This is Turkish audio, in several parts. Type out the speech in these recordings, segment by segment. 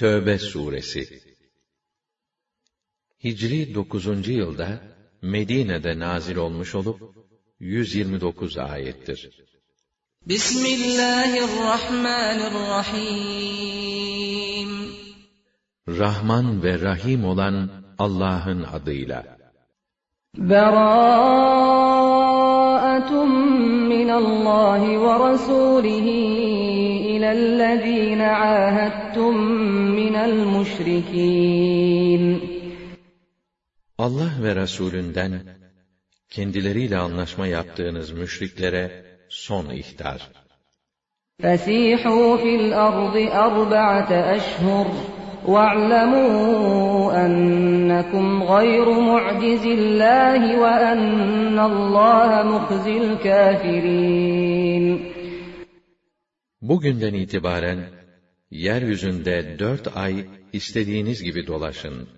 Tövbe suresi Hicri 9. yılda Medine'de nazil olmuş olup 129 ayettir. Bismillahirrahmanirrahim Rahman ve Rahim olan Allah'ın adıyla. Berâ'atun minallahi ve إِلَى الَّذ۪ينَ عَاهَدْتُمْ مِنَ الْمُشْرِك۪ينَ Allah ve Resulünden kendileriyle anlaşma yaptığınız müşriklere son ihtar. فَسِيحُوا فِي الْأَرْضِ أَرْبَعَةَ أَشْهُرٍ وَاعْلَمُوا أَنَّكُمْ غَيْرُ مُعْجِزِ اللّٰهِ وَأَنَّ اللّٰهَ مُخْزِي الْكَافِرِينَ Bugünden itibaren yeryüzünde dört ay istediğiniz gibi dolaşın.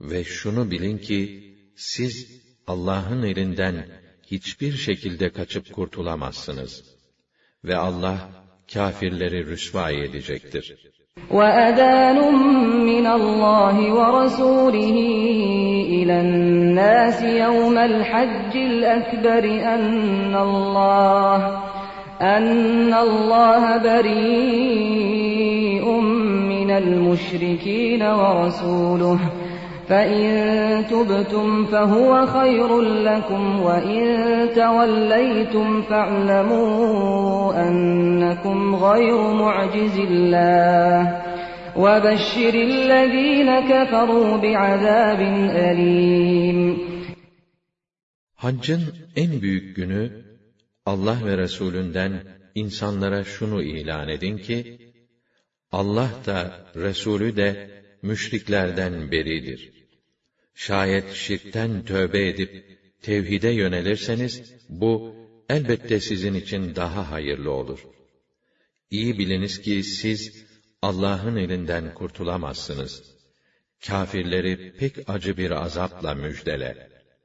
Ve şunu bilin ki, siz Allah'ın elinden hiçbir şekilde kaçıp kurtulamazsınız. Ve Allah, kâfirleri rüsva edecektir. وَأَذَانٌ مِّنَ اللّٰهِ وَرَسُولِهِ إِلَى النَّاسِ يَوْمَ الْحَجِّ الْأَكْبَرِ أَنَّ اللّٰهَ أَنَّ اللّٰهَ بَرِيءٌ مِّنَ الْمُشْرِكِينَ وَرَسُولُهُ. فَإِن تُبْتُمْ فَهُوَ خَيْرٌ لَكُمْ وَإِن تَوَلَّيْتُمْ فَاعْلَمُوا أَنَّكُمْ غَيْرُ مُعْجِزِ اللَّهِ. وَبَشِّرِ الَّذِينَ كَفَرُوا بِعَذَابٍ أَلِيمٍ. Haccın en büyük günü, Allah ve Resulünden insanlara şunu ilan edin ki, Allah da, Resulü de, müşriklerden beridir. Şayet şirkten tövbe edip tevhide yönelirseniz bu elbette sizin için daha hayırlı olur. İyi biliniz ki siz Allah'ın elinden kurtulamazsınız. Kafirleri pek acı bir azapla müjdele.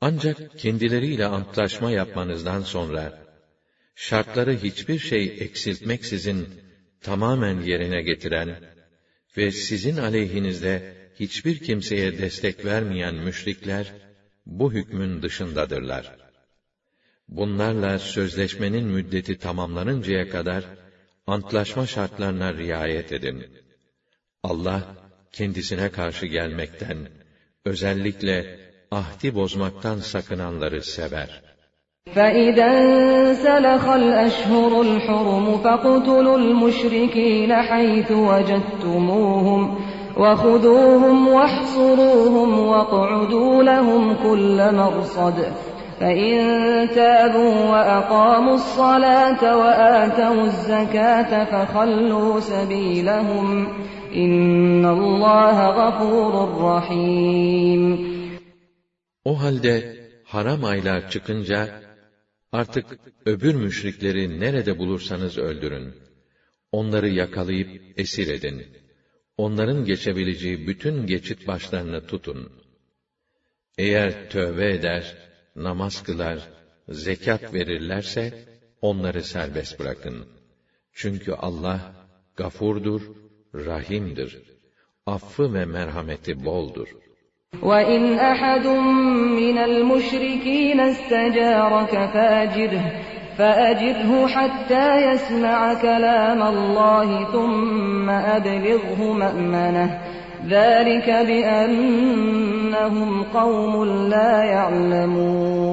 Ancak kendileriyle antlaşma yapmanızdan sonra, şartları hiçbir şey eksiltmeksizin tamamen yerine getiren ve sizin aleyhinizde hiçbir kimseye destek vermeyen müşrikler, bu hükmün dışındadırlar. Bunlarla sözleşmenin müddeti tamamlanıncaya kadar, antlaşma şartlarına riayet edin. Allah, kendisine karşı gelmekten, özellikle ahdi bozmaktan sakınanları sever. فَإِذَا انْسَلَخَ الْأَشْهُرُ الْحُرُمُ فَاقْتُلُوا الْمُشْرِكِينَ حَيْثُ وَجَدتُّمُوهُمْ وَخُذُوهُمْ وَاحْصُرُوهُمْ وَاقْعُدُوا لَهُمْ كُلَّ مَرْصَدٍ فَإِن تَابُوا وَأَقَامُوا الصَّلَاةَ وَآتَوُا الزَّكَاةَ فَخَلُّوا سَبِيلَهُمْ إِنَّ اللّٰهَ غَفُورٌ رَحِيمٌ O halde haram aylar çıkınca artık öbür müşrikleri nerede bulursanız öldürün. Onları yakalayıp esir edin. Onların geçebileceği bütün geçit başlarını tutun. Eğer tövbe eder, namaz kılar, zekat verirlerse onları serbest bırakın. Çünkü Allah gafurdur, rahimdir. Affı ve merhameti boldur. وَإِنْ أَحَدٌ مِّنَ الْمُشْرِكِينَ اسْتَجَارَكَ فَأَجِرْهُ فَأَجِرْهُ حَتَّى يَسْمَعَ كَلَامَ اللّٰهِ ثُمَّ أَبْلِغْهُ مَأْمَنَهُ ذَٰلِكَ بِأَنَّهُمْ قَوْمٌ لَا يَعْلَمُونَ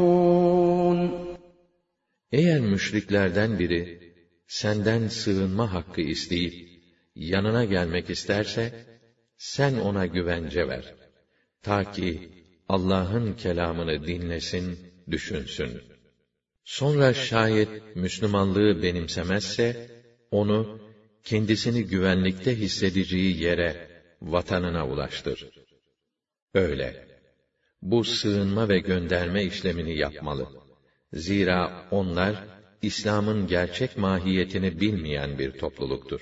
Eğer müşriklerden biri senden sığınma hakkı isteyip yanına gelmek isterse sen ona güvence ver. Ta ki Allah'ın kelamını dinlesin, düşünsün. Sonra şayet Müslümanlığı benimsemezse onu kendisini güvenlikte hissedeceği yere, vatanına ulaştır. Öyle. Bu sığınma ve gönderme işlemini yapmalı. Zira onlar, İslam'ın gerçek mahiyetini bilmeyen bir topluluktur.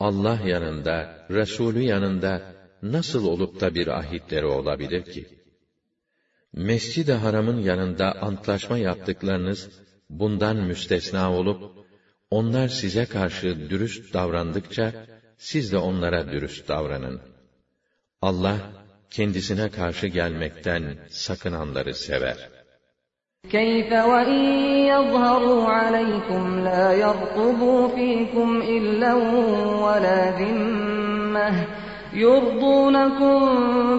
Allah yanında, Resulü yanında nasıl olup da bir ahitleri olabilir ki? Mescid-i Haram'ın yanında antlaşma yaptıklarınız bundan müstesna olup onlar size karşı dürüst davrandıkça siz de onlara dürüst davranın. Allah kendisine karşı gelmekten sakınanları sever. كيف وإن يظهروا عليكم لا يرقبوا فيكم إلا ولا ذمة يرضونكم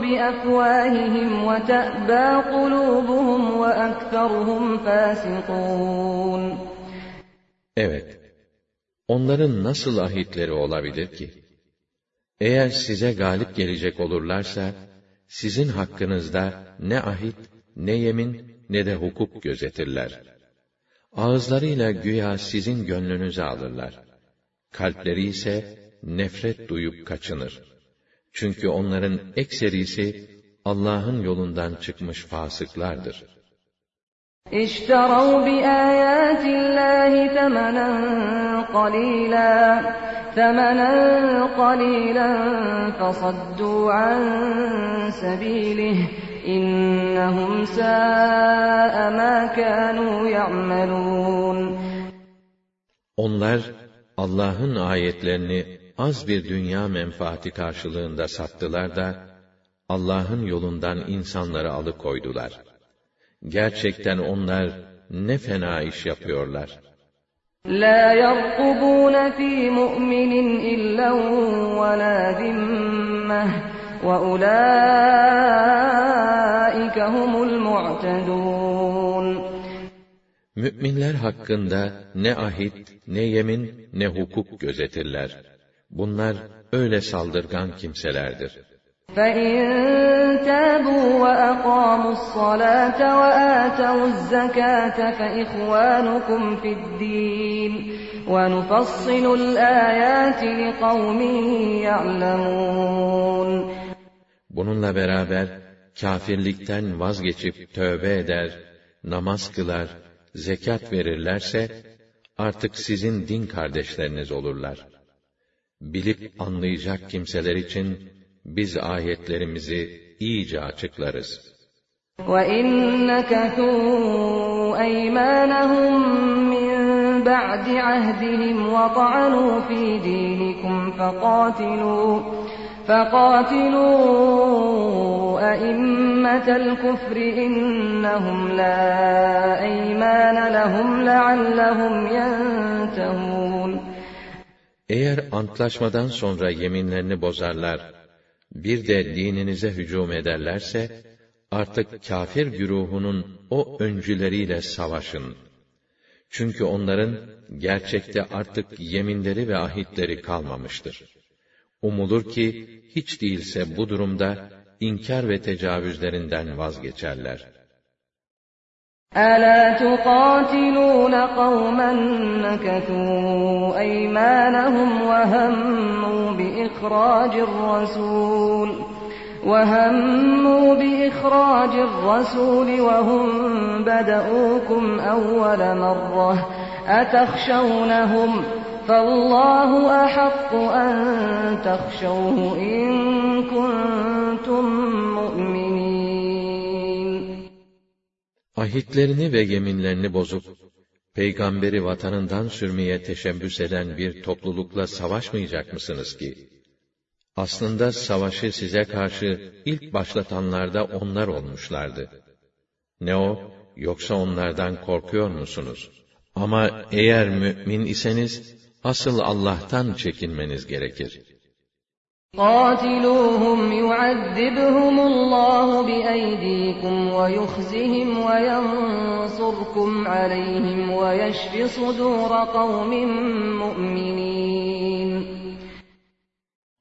بأفواههم وتأبى قلوبهم وأكثرهم فاسقون Evet, onların nasıl ahitleri olabilir ki? Eğer size galip gelecek olurlarsa, sizin hakkınızda ne ahit, ne yemin, ne de hukuk gözetirler. Ağızlarıyla güya sizin gönlünüzü alırlar. Kalpleri ise nefret duyup kaçınır. Çünkü onların ekserisi Allah'ın yolundan çıkmış fasıklardır. اشتروا بآيات الله ثمنا قليلا ثمنا قليلا فصدوا عن سبيله İnnehum sâ'a mâ kânû ya'melûn. Onlar Allah'ın ayetlerini az bir dünya menfaati karşılığında sattılar da Allah'ın yolundan insanları alıkoydular. Gerçekten onlar ne fena iş yapıyorlar. La yarqubun fi mu'minin illa ve la وأولئك هم المعتدون Müminler hakkında ne ahit, ne yemin, ne hukuk gözetirler. Bunlar öyle saldırgan kimselerdir. فإن تابوا وأقاموا الصلاة وآتوا الزكاة فإخوانكم في الدين ونفصل الآيات لقوم يعلمون Bununla beraber kâfirlikten vazgeçip tövbe eder, namaz kılar, zekat verirlerse artık sizin din kardeşleriniz olurlar. Bilip anlayacak kimseler için biz ayetlerimizi iyice açıklarız. وَإِن نَكَثُوا أَيْمَانَهُم مِّن بَعْدِ عَهْدِهِمْ وَطَعَنُوا فِي دِينِكُمْ فَقَاتِلُوا فَقَاتِلُوا أَئِمَّةَ الْكُفْرِ إِنَّهُمْ لَا أَيْمَانَ لَهُمْ لَعَلَّهُمْ يَنْتَهُونَ Eğer antlaşmadan sonra yeminlerini bozarlar, bir de dininize hücum ederlerse, artık kafir güruhunun o öncüleriyle savaşın. Çünkü onların gerçekte artık yeminleri ve ahitleri kalmamıştır. Umulur ki hiç değilse bu durumda inkar ve tecavüzlerinden vazgeçerler. ألا تقاتلون قوما نكثوا أيمانهم وهموا بإخراج الرسول وهموا بإخراج الرسول وهم بدؤوكم أول مرة أتخشونهم فالله أحق أن تخشوه إن كنتم مؤمنين Ahitlerini ve yeminlerini bozup, peygamberi vatanından sürmeye teşebbüs eden bir toplulukla savaşmayacak mısınız ki? Aslında savaşı size karşı ilk başlatanlar da onlar olmuşlardı. Ne o, yoksa onlardan korkuyor musunuz? Ama eğer mümin iseniz, asıl Allah'tan çekinmeniz gerekir. قاتلوهم يعذبهم الله بأيديكم ويخزهم وينصركم عليهم ويشف صدور قوم مؤمنين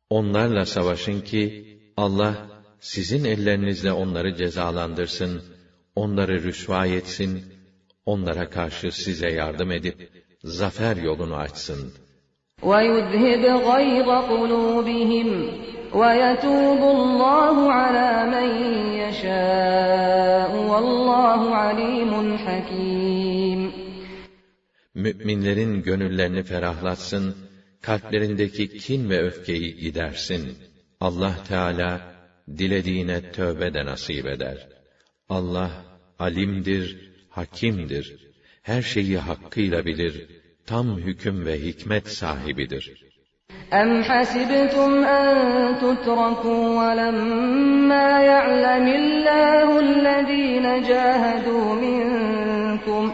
Onlarla savaşın ki Allah sizin ellerinizle onları cezalandırsın, onları rüsva etsin, onlara karşı size yardım edip zafer yolunu açsın. وَيُذْهِبْ غَيْظَ قُلُوبِهِمْ وَيَتُوبُ اللّٰهُ عَلَى مَنْ يَشَاءُ وَاللّٰهُ عَلِيمٌ حَكِيمٌ Müminlerin gönüllerini ferahlatsın, kalplerindeki kin ve öfkeyi gidersin. Allah Teala dilediğine tövbe de nasip eder. Allah alimdir, hakimdir. Her şeyi hakkıyla bilir, tam hüküm ve hikmet sahibidir. أَمْ حَسِبْتُمْ أَن تُتْرَكُوا وَلَمَّا يَعْلَمِ اللَّهُ الَّذِينَ جَاهَدُوا مِنكُمْ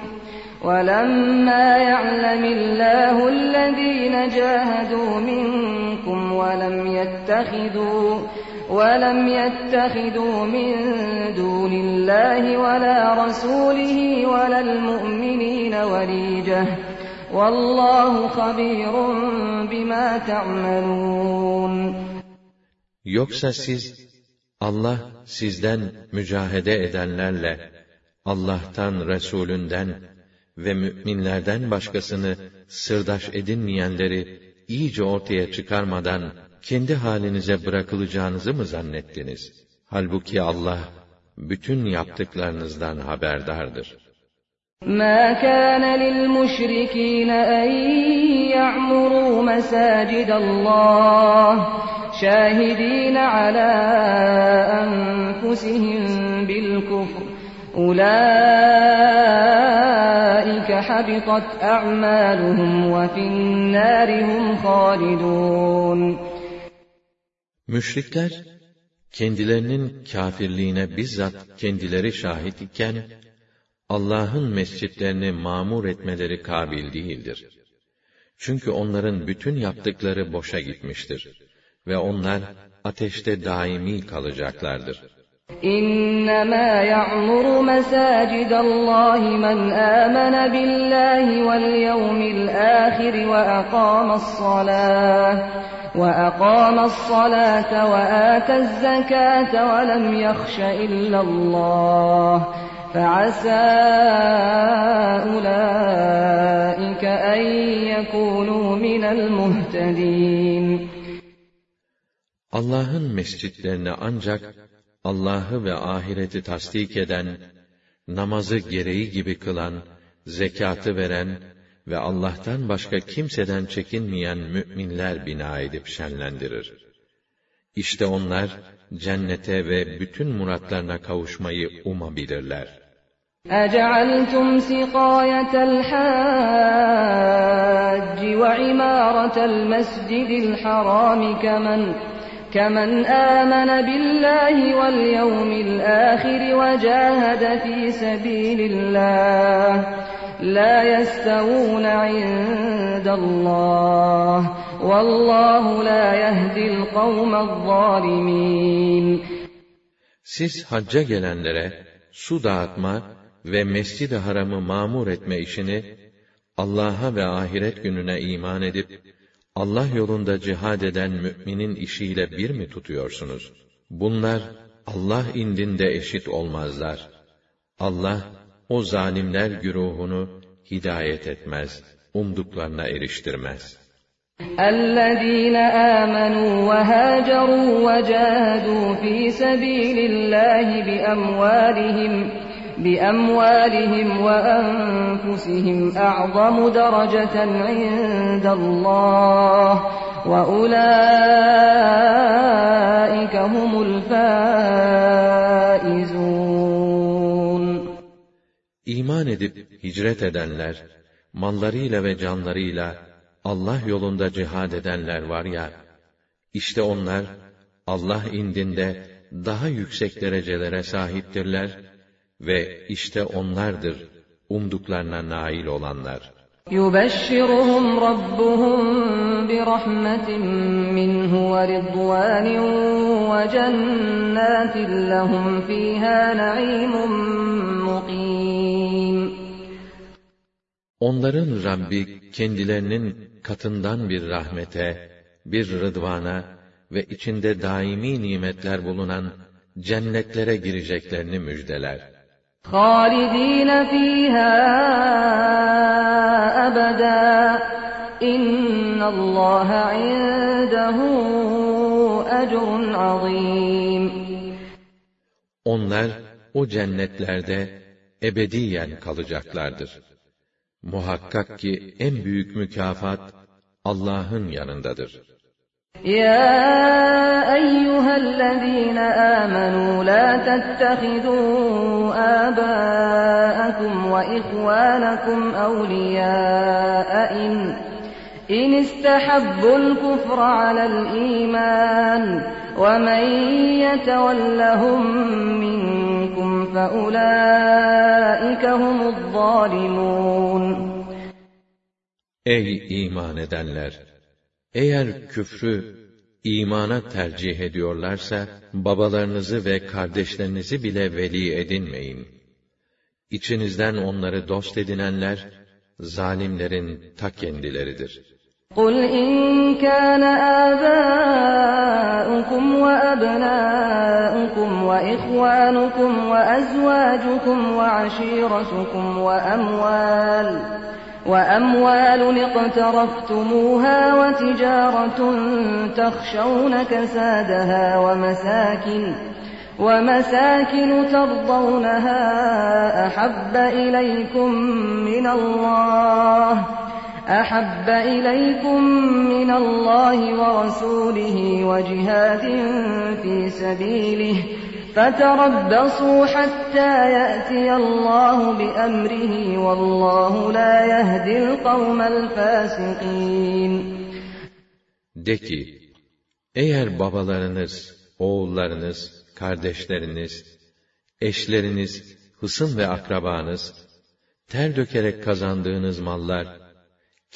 ولما يعلم الله الذين جاهدوا منكم ولم يتخذوا ولم يتخذوا من دون الله ولا رسوله ولا المؤمنين وليجة والله خبير بما تعملون Yoksa siz Allah sizden mücahede edenlerle Allah'tan, Resulünden ve müminlerden başkasını sırdaş edinmeyenleri iyice ortaya çıkarmadan kendi halinize bırakılacağınızı mı zannettiniz? Halbuki Allah bütün yaptıklarınızdan haberdardır. ما كان للمشركين أن يعمروا مساجد الله شاهدين على أنفسهم بالكفر أولئك حبطت أعمالهم وفي النار هم خالدون Müşrikler, kendilerinin kâfirliğine bizzat kendileri şahit iken, Allah'ın mescitlerini mamur etmeleri kabil değildir. Çünkü onların bütün yaptıkları boşa gitmiştir. Ve onlar ateşte daimi kalacaklardır. إنما يعمر مساجد الله من آمن بالله واليوم الآخر وأقام الصلاة وأقام الصلاة وآتى الزكاة ولم يخش إلا الله فعسى أولئك أن يكونوا من المهتدين Allah'ın mescitlerini ancak Allah'ı ve ahireti tasdik eden, namazı gereği gibi kılan, zekatı veren ve Allah'tan başka kimseden çekinmeyen müminler bina edip şenlendirir. İşte onlar cennete ve bütün muratlarına kavuşmayı umabilirler. أجعلتم سقاية الحاج وعمارة المسجد الحرام كمن كمن آمن بالله واليوم الآخر وجاهد في سبيل الله la yestevûn indallâh vallahu la yehdil kavmezzalimin Siz hacca gelenlere su dağıtma ve mescid-i haramı mamur etme işini Allah'a ve ahiret gününe iman edip Allah yolunda cihad eden müminin işiyle bir mi tutuyorsunuz? Bunlar Allah indinde eşit olmazlar. Allah o zalimler güruhunu hidayet etmez, umduklarına eriştirmez. الذين آمنوا وهاجروا وجاهدوا في سبيل الله بأموالهم بأموالهم وأنفسهم أعظم درجة عند الله وأولئك هم الفائزون İman edip hicret edenler, mallarıyla ve canlarıyla Allah yolunda cihad edenler var ya, işte onlar Allah indinde daha yüksek derecelere sahiptirler ve işte onlardır umduklarına nail olanlar. يبشرهم ربهم برحمة منه ورضوان وجنات لهم فيها نعيم مقيم Onların Rabbi kendilerinin katından bir rahmete, bir rıdvana ve içinde daimi nimetler bulunan cennetlere gireceklerini müjdeler. خالدين فيها أبدا إن الله عنده أجر عظيم Onlar o cennetlerde ebediyen kalacaklardır. Muhakkak ki en büyük mükafat Allah'ın yanındadır. يا أيها الذين آمنوا لا تتخذوا آباءكم وإخوانكم أولياء إن, إن استحبوا الكفر على الإيمان ومن يتولهم منكم فأولئك هم الظالمون Ey iman edenler! Eğer küfrü imana tercih ediyorlarsa, babalarınızı ve kardeşlerinizi bile veli edinmeyin. İçinizden onları dost edinenler, zalimlerin ta kendileridir. قُلْ إِنْ كَانَ آبَاؤُكُمْ وَأَبْنَاؤُكُمْ وَإِخْوَانُكُمْ وَأَزْوَاجُكُمْ وَعَشِيرَتُكُمْ وَأَمْوَالٌ وأموال اقترفتموها وتجارة تخشون كسادها ومساكن ومساكن ترضونها أحب إليكم من الله أحب إليكم من الله ورسوله وجهاد في سبيله فَتَرَبَّصُوا حَتَّى يَأْتِيَ اللّٰهُ بِأَمْرِهِ وَاللّٰهُ لَا يَهْدِي الْقَوْمَ الْفَاسِقِينَ De ki, eğer babalarınız, oğullarınız, kardeşleriniz, eşleriniz, hısım ve akrabanız, ter dökerek kazandığınız mallar,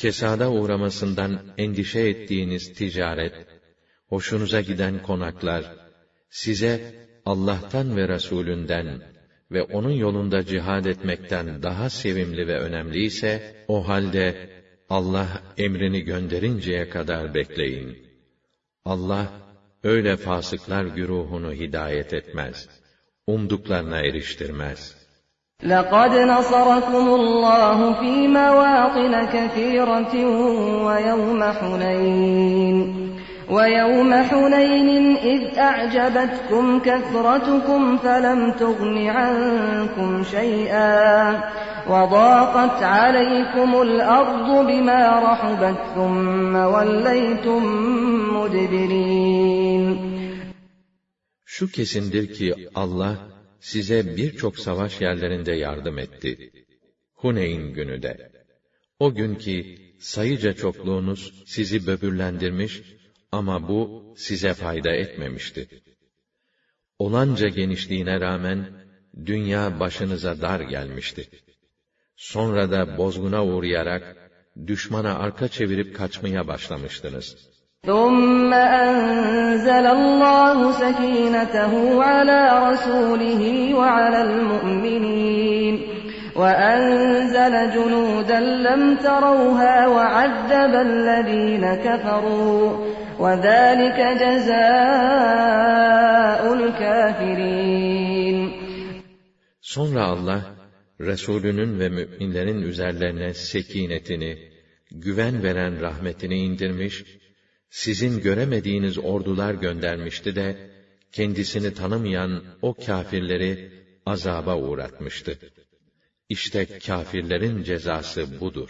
kesada uğramasından endişe ettiğiniz ticaret, hoşunuza giden konaklar, size Allah'tan ve Resulünden ve onun yolunda cihad etmekten daha sevimli ve önemli ise, o halde Allah emrini gönderinceye kadar bekleyin. Allah, öyle fasıklar güruhunu hidayet etmez. Umduklarına eriştirmez. لَقَدْ نَصَرَكُمُ اللّٰهُ ف۪ي مَوَاطِنَ كَثِيرَةٍ وَيَوْمَ حُنَيْنٍ. ويوم حنين إذ أعجبتكم كثرتكم فلم تغن عنكم شيئا. وضاقت عليكم الأرض بما رحبت ثم وليتم مدبرين. Şu kesindir ki Allah size birçok savaş yerlerinde yardım etti. Huneyn günü de. O gün ki sayıca çokluğunuz sizi böbürlendirmiş ama bu size fayda etmemişti. Olanca genişliğine rağmen dünya başınıza dar gelmişti. Sonra da bozguna uğrayarak düşmana arka çevirip kaçmaya başlamıştınız. ثُمَّ أَنزَلَ اللّٰهُ سَك۪ينَتَهُ عَلَى رَسُولِهِ وَعَلَى الْمُؤْمِنِينَ وَأَنزَلَ جُنُودًا لَمْ تَرَوْهَا وَعَذَّبَ الَّذ۪ينَ كَفَرُوا وَذَٰلِكَ جَزَاءُ الْكَافِرِينَ Sonra Allah, Resulünün ve müminlerin üzerlerine sekinetini, güven veren rahmetini indirmiş, sizin göremediğiniz ordular göndermişti de, kendisini tanımayan o kâfirleri azaba uğratmıştı. İşte kâfirlerin cezası budur.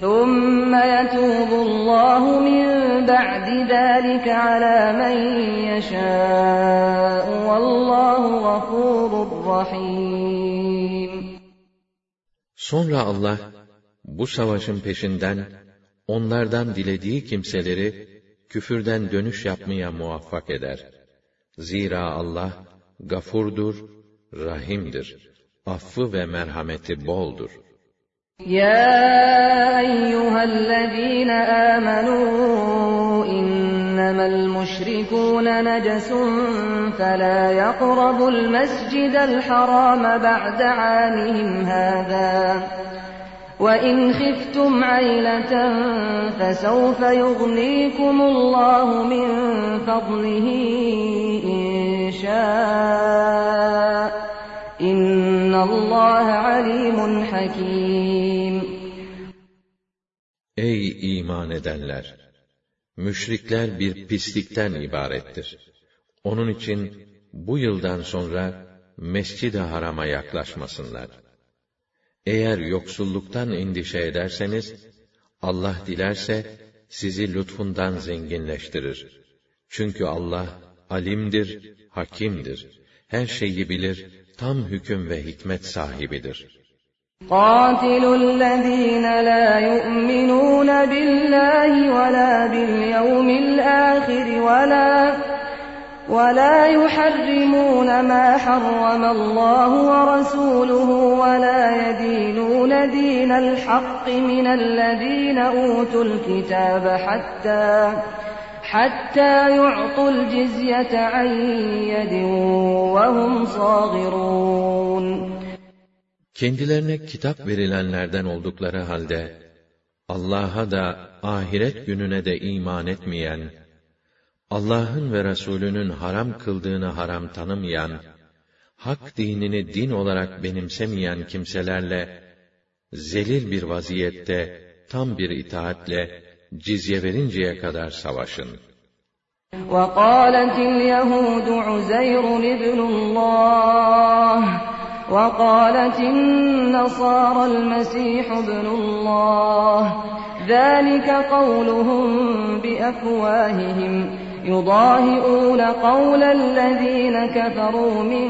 ثُمَّ يَتُوبُ اللّٰهُ مِنْ بَعْدِ ذَٰلِكَ عَلَى مَنْ يَشَاءُ وَاللّٰهُ غَفُورٌ رَحِيمٌ Sonra Allah, bu savaşın peşinden, onlardan dilediği kimseleri küfürden dönüş yapmaya muvaffak eder. Zira Allah gafurdur, rahimdir. Affı ve merhameti boldur. Ya eyyühellezîne âmenû innemel müşrikûne necesun felâ yakrabul mescidel harâme ba'de âmihim hâdâ. هذا وإن خفتم عيلة فسوف يغنيكم الله من فضله إن شاء إن الله عليم حكيم Ey iman edenler! Müşrikler bir pislikten ibarettir. Onun için bu yıldan sonra Mescid-i Haram'a yaklaşmasınlar. Eğer yoksulluktan endişe ederseniz, Allah dilerse sizi lütfundan zenginleştirir. Çünkü Allah alimdir, hakimdir. Her şeyi bilir, tam hüküm ve hikmet sahibidir. قاتلوا الذين لا يؤمنون بالله ولا باليوم الآخر ولا ولا يحرمون ما حرم الله ورسوله ولا يدينون دين الحق من الذين أوتوا الكتاب حتى حتى يعطوا الجزية عن يد وهم صاغرون Kendilerine kitap verilenlerden oldukları halde, Allah'a da ahiret gününe de iman etmeyen, Allah'ın ve Resulünün haram kıldığını haram tanımayan, hak dinini din olarak benimsemeyen kimselerle, zelil bir vaziyette, tam bir itaatle, cizye verinceye kadar savaşın. وقالت اليهود عزير ابن الله وقالت النصارى المسيح ابن الله ذلك قولهم بأفواههم يضاهئون قول الذين كفروا من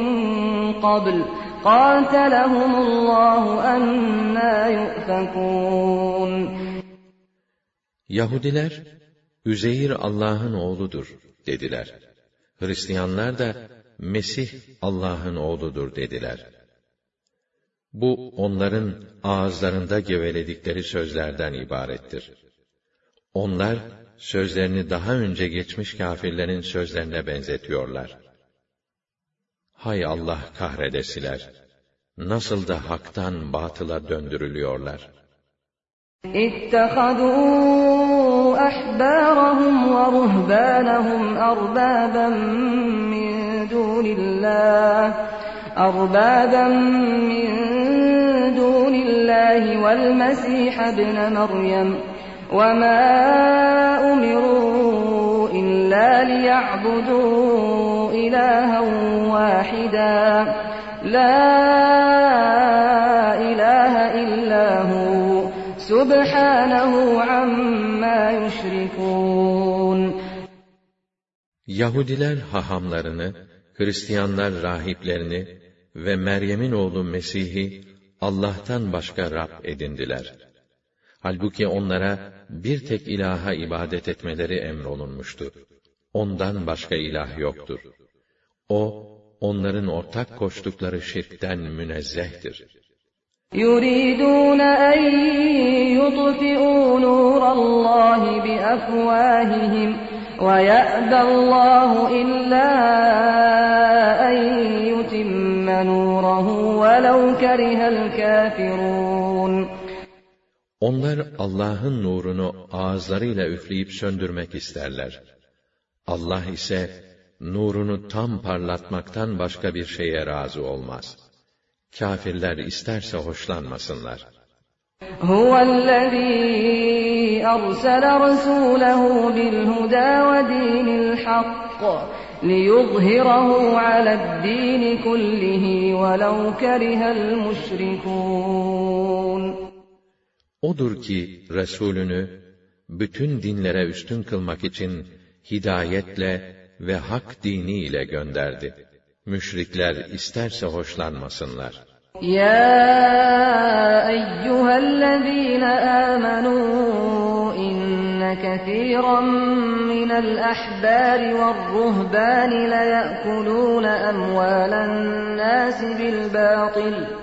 قبل قاتلهم الله أنا يؤفكون Yahudiler, Üzeyir Allah'ın oğludur dediler. Hristiyanlar da Mesih Allah'ın oğludur dediler. Bu onların ağızlarında geveledikleri sözlerden ibarettir. Onlar sözlerini daha önce geçmiş kâfirlerin sözlerine benzetiyorlar. Hay Allah kahredesiler! Nasıl da haktan batıla döndürülüyorlar. اتخذوا أحبارهم ورهبانهم أربابا من دون الله أربابا من دون الله والمسيح ابن مريم وما أمروا إلا ليعبدوا إلها واحدا لا إله إلا هو سبحانه عما يشركون Yahudiler hahamlarını, Hristiyanlar rahiplerini ve Meryem'in oğlu Mesih'i Allah'tan başka Rab edindiler. Halbuki onlara bir tek ilaha ibadet etmeleri emrolunmuştu. Ondan başka ilah yoktur. O, onların ortak koştukları şirkten münezzehtir. يريدون أن يطفئوا نور الله بأفواههم ويأبى الله إلا أن يتم نوره ولو كره الكافرون Onlar Allah'ın nurunu ağızlarıyla üfleyip söndürmek isterler. Allah ise nurunu tam parlatmaktan başka bir şeye razı olmaz. Kafirler isterse hoşlanmasınlar. هو الذي أرسل رسوله بالهدى ودين الحق ليظهره على الدين كله ولو كره المشركون Odur ki Resulünü bütün dinlere üstün kılmak için hidayetle ve hak dini ile gönderdi. Müşrikler isterse hoşlanmasınlar. Ya eyyühellezîne âmenû inne kethîran minel ahbâri vel ruhbâni leyekûlûne emvâlen nâsi bil bâtil.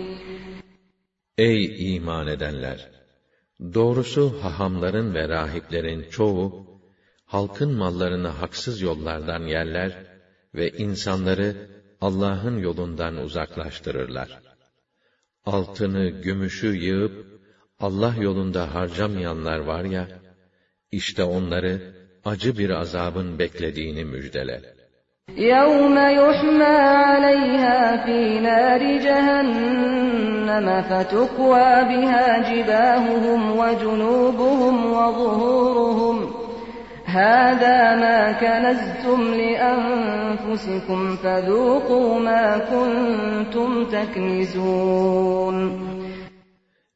Ey iman edenler! Doğrusu hahamların ve rahiplerin çoğu, halkın mallarını haksız yollardan yerler ve insanları Allah'ın yolundan uzaklaştırırlar. Altını, gümüşü yığıp, Allah yolunda harcamayanlar var ya, işte onları acı bir azabın beklediğini müjdele. يَوْمَ يُحْمَى عَلَيْهَا فِي نَارِ جَهَنَّمَ فَتُكْوَى بِهَا جِبَاهُهُمْ وَجُنُوبُهُمْ وَظُهُورُهُمْ هَذَا مَا كَنَزْتُمْ لِأَنفُسِكُمْ فَذُوقُوا مَا كُنْتُمْ تَكْنِزُونَ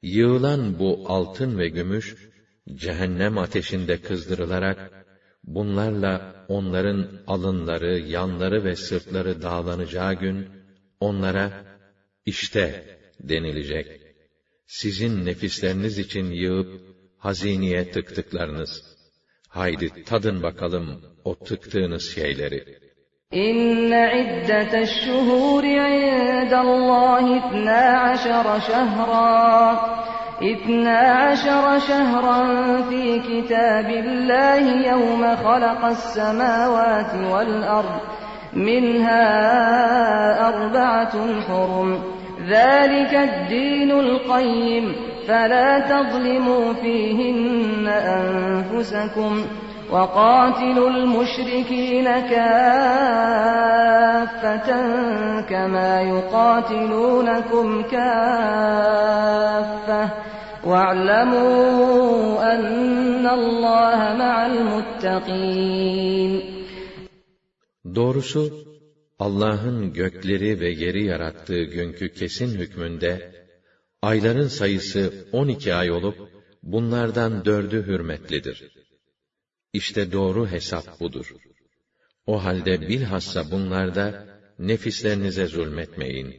Yığılan bu altın ve gümüş, cehennem ateşinde kızdırılarak, bunlarla onların alınları, yanları ve sırtları dağlanacağı gün, onlara, işte denilecek. Sizin nefisleriniz için yığıp, hazineye tıktıklarınız. Haydi tadın bakalım o tıktığınız şeyleri. إن عدة الشهور عند الله اثنا عشر شهرا اثنا عشر شهرا في كتاب الله يوم خلق السماوات والأرض منها أربعة حرم. ذلك الدين القيم فلا تظلموا فيهن أنفسكم. وقاتلوا المشركين كافة كما يقاتلونكم كافة. واعلموا أن الله مع المتقين Doğrusu Allah'ın gökleri ve yeri yarattığı günkü kesin hükmünde ayların sayısı 12 ay olup bunlardan dördü hürmetlidir. İşte doğru hesap budur. O halde bilhassa bunlarda nefislerinize zulmetmeyin.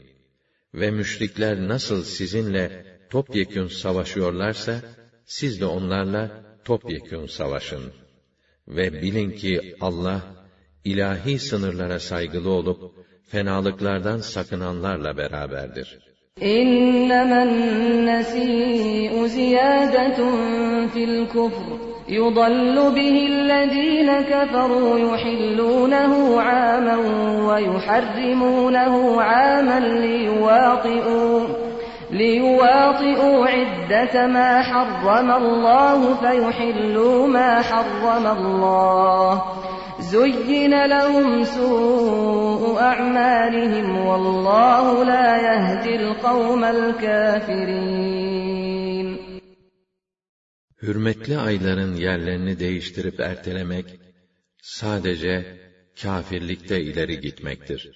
Ve müşrikler nasıl sizinle topyekün savaşıyorlarsa, siz de onlarla topyekün savaşın. Ve bilin ki Allah, ilahi sınırlara saygılı olup, fenalıklardan sakınanlarla beraberdir. إنما النسيء زيادة في الكفر يضل به الذين كفروا يحلونه عاما ويحرمونه عاما ليواطئوا ليواطئوا عدة ما حرم الله فيحلوا ما حرم الله زين لهم سوء أعمالهم والله لا يهدي القوم الكافرين Hürmetli ayların yerlerini değiştirip ertelemek, sadece kâfirlikte ileri gitmektir.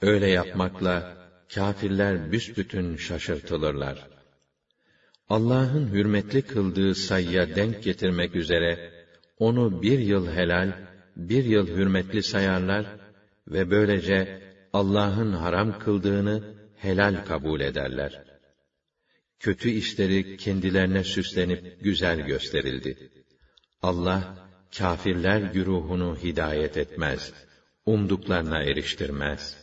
Öyle yapmakla, kâfirler büsbütün şaşırtılırlar. Allah'ın hürmetli kıldığı sayıya denk getirmek üzere, onu bir yıl helal, bir yıl hürmetli sayarlar ve böylece Allah'ın haram kıldığını helal kabul ederler. Kötü işleri kendilerine süslenip güzel gösterildi. Allah, kâfirler güruhunu hidayet etmez, umduklarına eriştirmez.''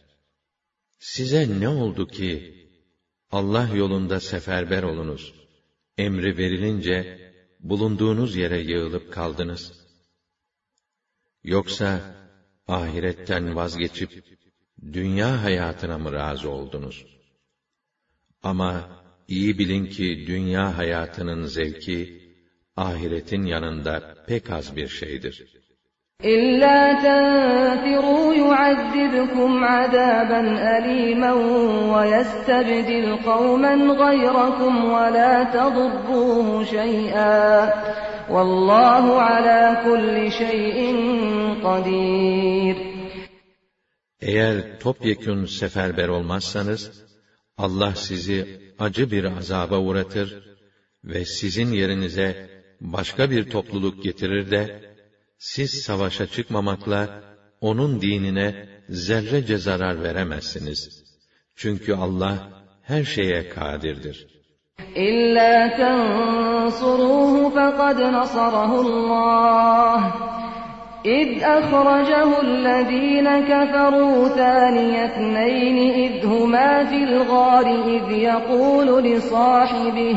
Size ne oldu ki, Allah yolunda seferber olunuz, emri verilince, bulunduğunuz yere yığılıp kaldınız? Yoksa, ahiretten vazgeçip, dünya hayatına mı razı oldunuz? Ama, iyi bilin ki dünya hayatının zevki ahiretin yanında pek az bir şeydir. İlla tenfiru yu'azzibkum azaben alimen ve yestebdil kavmen gayrakum ve la tadurruhu şey'a. Vallahu ala kulli şeyin kadir. Eğer topyekün seferber olmazsanız, Allah sizi acı bir azaba uğratır ve sizin yerinize başka bir topluluk getirir de, siz savaşa çıkmamakla onun dinine zerrece zarar veremezsiniz. Çünkü Allah her şeye kadirdir. İlla tensuruhu fekad nasarahullah. إذ أخرجه الذين كفروا ثاني اثنين إذ هما في الغار إذ يقول لصاحبه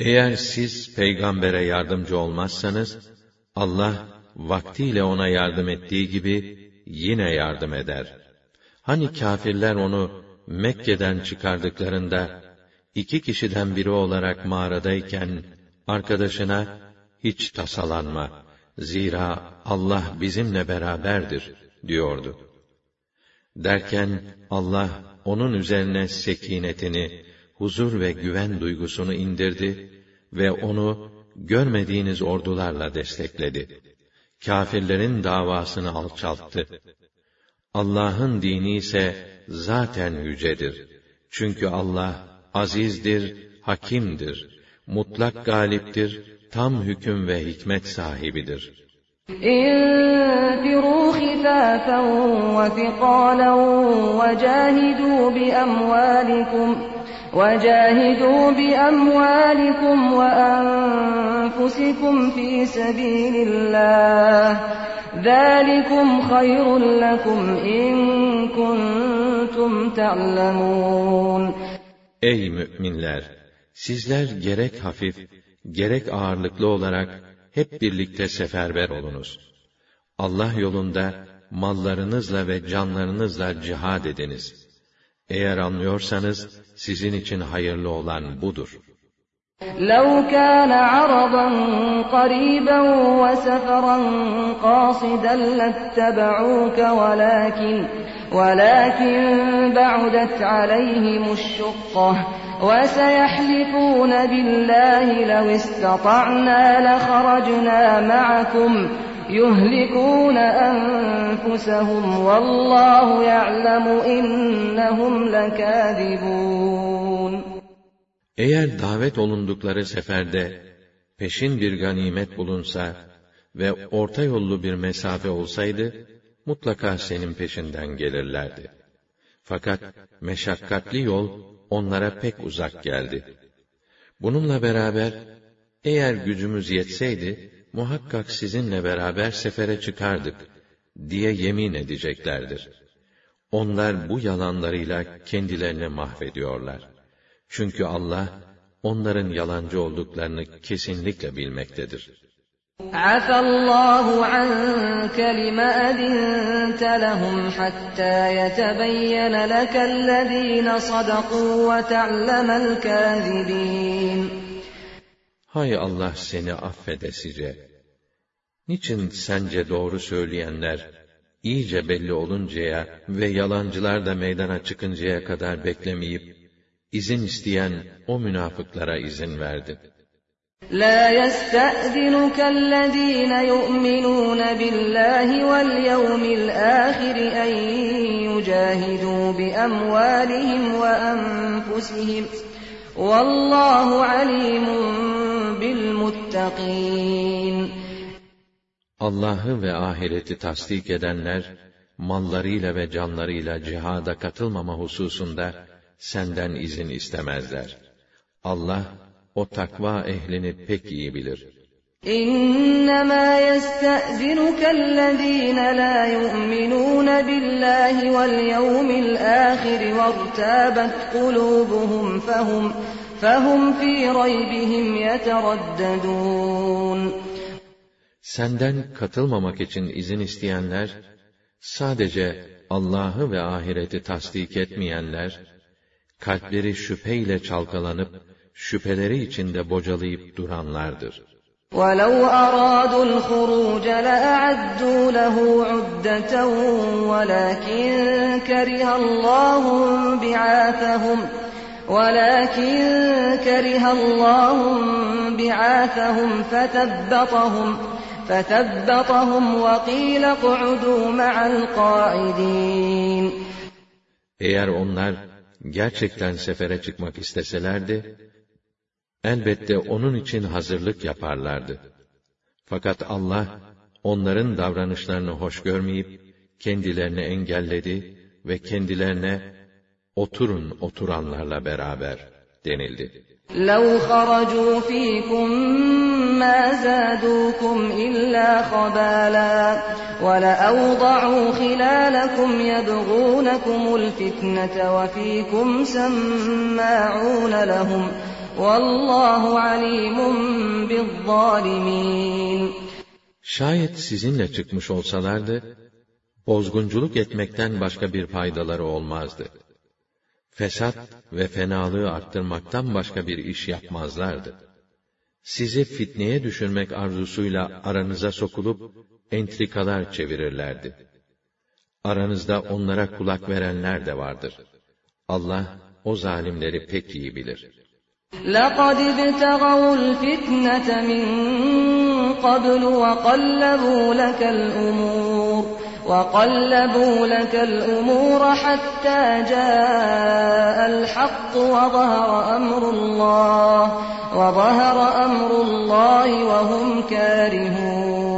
Eğer siz peygambere yardımcı olmazsanız, Allah vaktiyle ona yardım ettiği gibi yine yardım eder. Hani kâfirler onu Mekke'den çıkardıklarında, iki kişiden biri olarak mağaradayken, arkadaşına, hiç tasalanma, zira Allah bizimle beraberdir, diyordu. Derken Allah onun üzerine sekinetini, huzur ve güven duygusunu indirdi ve onu görmediğiniz ordularla destekledi. Kafirlerin davasını alçalttı. Allah'ın dini ise zaten yücedir. Çünkü Allah azizdir, hakimdir, mutlak galiptir, tam hüküm ve hikmet sahibidir. انفروا خفافا وثقالا وجاهدوا بأموالكم وجاهدوا بأموالكم وأنفسكم في سبيل الله ذلكم خير لكم إن كنتم تعلمون Ey müminler! Sizler gerek hafif, gerek ağırlıklı olarak hep birlikte seferber olunuz. Allah yolunda mallarınızla ve canlarınızla cihad ediniz. Eğer anlıyorsanız, sizin için hayırlı olan budur. لو كان عرضا قريبا وسفرا قاصدا لاتبعوك ولكن ولكن بعدت عليهم الشقة وسيحلفون بالله لو استطعنا لخرجنا معكم يهلكون أنفسهم والله يعلم إنهم لكاذبون Eğer davet olundukları seferde peşin bir ganimet bulunsa ve orta yollu bir mesafe olsaydı, mutlaka senin peşinden gelirlerdi. Fakat meşakkatli yol onlara pek uzak geldi. Bununla beraber, eğer gücümüz yetseydi, muhakkak sizinle beraber sefere çıkardık, diye yemin edeceklerdir. Onlar bu yalanlarıyla kendilerini mahvediyorlar. Çünkü Allah, onların yalancı olduklarını kesinlikle bilmektedir. عفى الله عنك لما أذنت لهم حتى يتبين لك الذين صدقوا وتعلم الكاذبين Hay Allah seni affedesice. Niçin sence doğru söyleyenler iyice belli oluncaya ve yalancılar da meydana çıkıncaya kadar beklemeyip izin isteyen o münafıklara izin verdin? لا يستأذنك الذين يؤمنون بالله واليوم الآخر أن يجاهدوا بأموالهم وأنفسهم والله عليم بالمتقين Allah'ı ve ahireti tasdik edenler, mallarıyla ve canlarıyla cihada katılmama hususunda senden izin istemezler. Allah, o takva ehlini pek iyi bilir. إنما يستأذنك الذين لا يؤمنون بالله واليوم الآخر وارتابت قلوبهم فهم فهم في ريبهم يترددون Senden katılmamak için izin isteyenler, sadece Allah'ı ve ahireti tasdik etmeyenler, kalpleri şüpheyle çalkalanıp, şüpheleri içinde bocalayıp duranlardır. وَلَوْ أَرَادُوا الْخُرُوجَ لَأَعَدُّوا لَهُ عُدَّةً وَلَكِنْ كَرِهَ اللَّهُ بِعَاثَهُمْ وَلَكِنْ كَرِهَ اللَّهُ بِعَاثَهُمْ فَثَبَّطَهُمْ فَثَبَّطَهُمْ وَقِيلَ اقْعُدُوا مَعَ الْقَاعِدِينَ Eğer onlar gerçekten sefere çıkmak isteselerdi, elbette onun için hazırlık yaparlardı. Fakat Allah, onların davranışlarını hoş görmeyip, kendilerini engelledi ve kendilerine, oturun oturanlarla beraber denildi. لَوْ خَرَجُوا فِيكُمْ مَا زَادُوكُمْ إِلَّا خَبَالًا وَلَأَوْضَعُوا خِلَالَكُمْ يَبْغُونَكُمُ الْفِتْنَةَ وَفِيكُمْ سَمَّاعُونَ لَهُمْ وَاللّٰهُ عَلِيمٌ بِالظَّالِمِينَ Şayet sizinle çıkmış olsalardı, bozgunculuk etmekten başka bir faydaları olmazdı. Fesat ve fenalığı arttırmaktan başka bir iş yapmazlardı. Sizi fitneye düşürmek arzusuyla aranıza sokulup, entrikalar çevirirlerdi. Aranızda onlara kulak verenler de vardır. Allah, o zalimleri pek iyi bilir. لَقَدِ ابْتَغَوُا الْفِتْنَةَ مِنْ قَبْلُ وَقَلَّبُوا لَكَ الْأُمُورَ وَقَلَّبُوا لَكَ الْأُمُورَ حَتَّى جَاءَ الْحَقُّ وَظَهَرَ أَمْرُ اللَّهِ وَظَهَرَ أَمْرُ اللَّهِ وَهُمْ كَارِهُونَ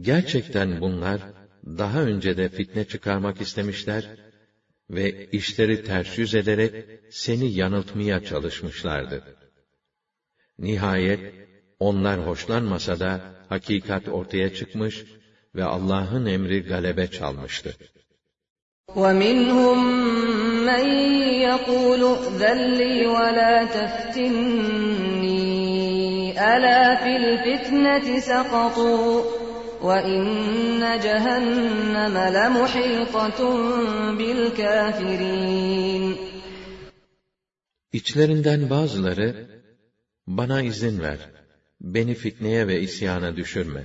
Gerçekten bunlar daha önce de fitne çıkarmak istemişler ve işleri ters yüz ederek seni yanıltmaya çalışmışlardı. Nihayet onlar hoşlanmasa da hakikat ortaya çıkmış ve Allah'ın emri galebe çalmıştı. وَمِنْهُمْ مَنْ يَقُولُ ائْذَنْ لِي وَلَا تَفْتِنِّي أَلَا فِي الْفِتْنَةِ سَقَطُوا وَإِنَّ جَهَنَّمَ لَمُحِيطَةٌ بِالْكَافِرِينَ İçlerinden bazıları, bana izin ver, beni fitneye ve isyana düşürme,